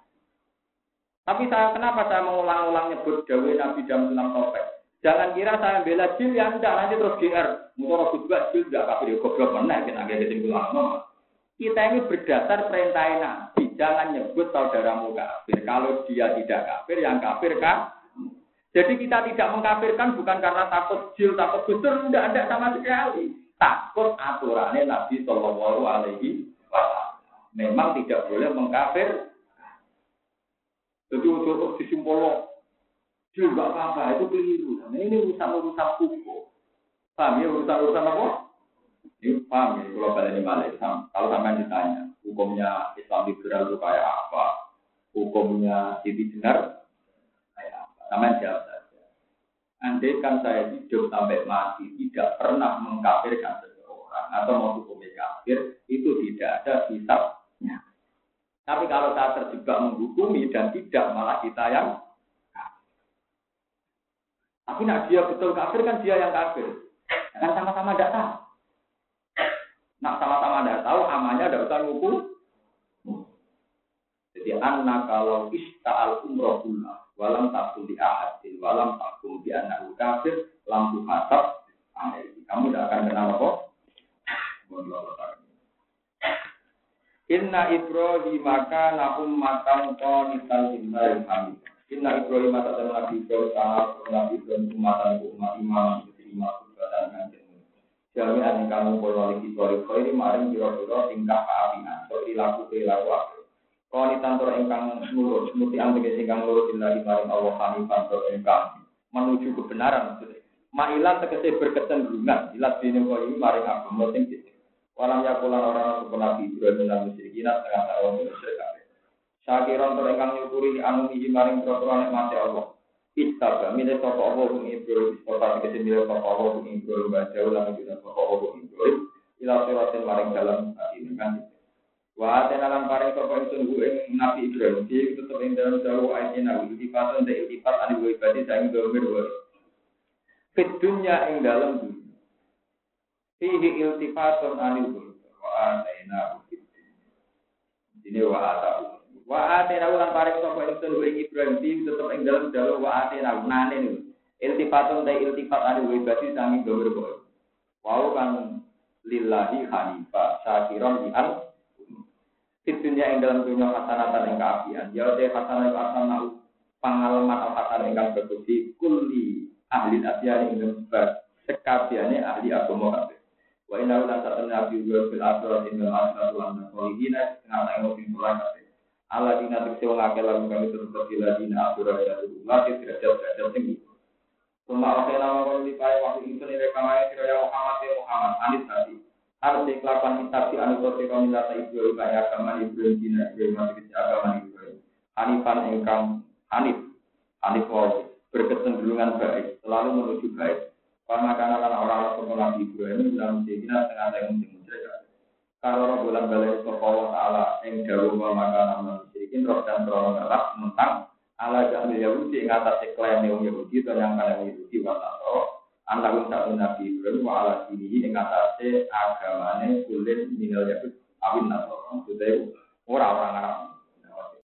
A: Tapi saya kenapa saya mengulang-ulang nyebut Dawe Nabi jam enam topek? Jangan kira saya bela jil yang tidak nanti terus GR. Mungkin juga jil tidak kafir goblok mana kita agak kesimpulan Kita ini berdasar perintah Nabi. Jangan nyebut saudaramu kafir. Kalau dia tidak kafir, yang kafir kan? Jadi kita tidak mengkafirkan bukan karena takut jil, takut gusur, tidak ada sama sekali. Takut aturannya Nabi Shallallahu Alaihi Wasallam. Memang tidak boleh mengkafir jadi untuk disimpul dia nggak apa-apa, itu keliru. Nah, ini urusan-urusan hukum. Paham ya urusan-urusan apa? Ini paham ya, kalau kalian ini balik. Kalau sampai ditanya, hukumnya Islam liberal itu kayak apa? Hukumnya Siti Jenar kayak apa? Sampai jawab saja. Andai kan saya hidup sampai mati, tidak pernah mengkafirkan seseorang atau mau hukumnya kafir, itu tidak ada hisabnya. Tapi kalau saya terjebak menghukumi dan tidak malah kita yang Tapi nak dia betul kafir kan dia yang kafir. Kan sama-sama tidak tahu. Nak sama-sama tidak tahu, amalnya tidak usah ngukur. Jadi anak kalau ista'al umroh walam takul di ahadin, walam takul di anak kafir, lampu hasab, kamu tidak akan kenal apa? Inna Ibrahim maka nakum matang qanitan lillahi hamid. Inna Ibrahim teman Nabi Ibrahim sangat Nabi Ibrahim umatan umat imam diterima dan kanjeng. Jami'an kamu boleh lagi sorry khairi maring biro-biro tingkah keapian. So perilaku perilaku apa? Qanitan tur ingkang nurut, muti anteke singkang nurut lillahi maring Allah hanifan tur ingkang menuju kebenaran. Ma'ilan tegese berkecenderungan ilat dene koi maring agama sing Walam yakulan orang untuk Nabi Ibrahim dan musyrikin setengah tahun musyrik kabeh. Syakiron to ingkang nyukuri anu iki maring trotoran nikmate Allah. Istaba mine sapa Allah kung Ibrahim kota sapa Allah kung Ibrahim baca ulang sapa Allah kung Ibrahim ila maring dalam dengan Wa tenalan paring sapa ingsun ku ing Nabi Ibrahim. Iki tetep ing dalam jauh ayat nabi. Iltifatan de iltifat anu wa ibadi saing domir wa. Fit dunya ing dalam fihi iltifatun anil wa ataina ini wa atau wa ataina ulang paring sapa ingsun ing Ibrahim tim tetep ing dalem dalu wa ataina nane niku. Iltifatun ta iltifat anil ibadi sami gambar kok wau kan lillahi hanifa syakiron di al. Fitunya ing dalam dunia hasanatan yang keapian. Ya te hasanah hasanah pengalaman atau hasanah yang berbudi kulli ahli asyari ing dalam ahli agama. Wa inna la ta'ala nabi wa fil akhirat innal akhiratu wa anna ngata ing mungkin mulai. Allah dina akeh lalu kami terus bila dina akhirat ya mati derajat derajat tinggi. Suma oke nama kalau dipakai waktu itu nih rekamanya kira ya Muhammad ya Muhammad anis tadi. Harus dikelakukan kitab di anu kote kami lata ibu kaya agama ibu dina ibu masih kecil agama ibu. Hanifan engkang Hanif Hanif berkecenderungan baik selalu menuju baik karena karena kan orang-orang pengulang Ibrahim dalam sehingga setengah tahun sing musyrik. Kalau bulan balai Allah Taala yang jauh maka namun musyrikin roh dan roh galak tentang ala jahil Yahudi ing atase klaim yang Yahudi atau yang kana Yahudi wa Nasara antarum satu Nabi Ibrahim wa ala dinihi ing atase agamane kulit minal Yahudi awin Nasara maksudnya orang-orang Arab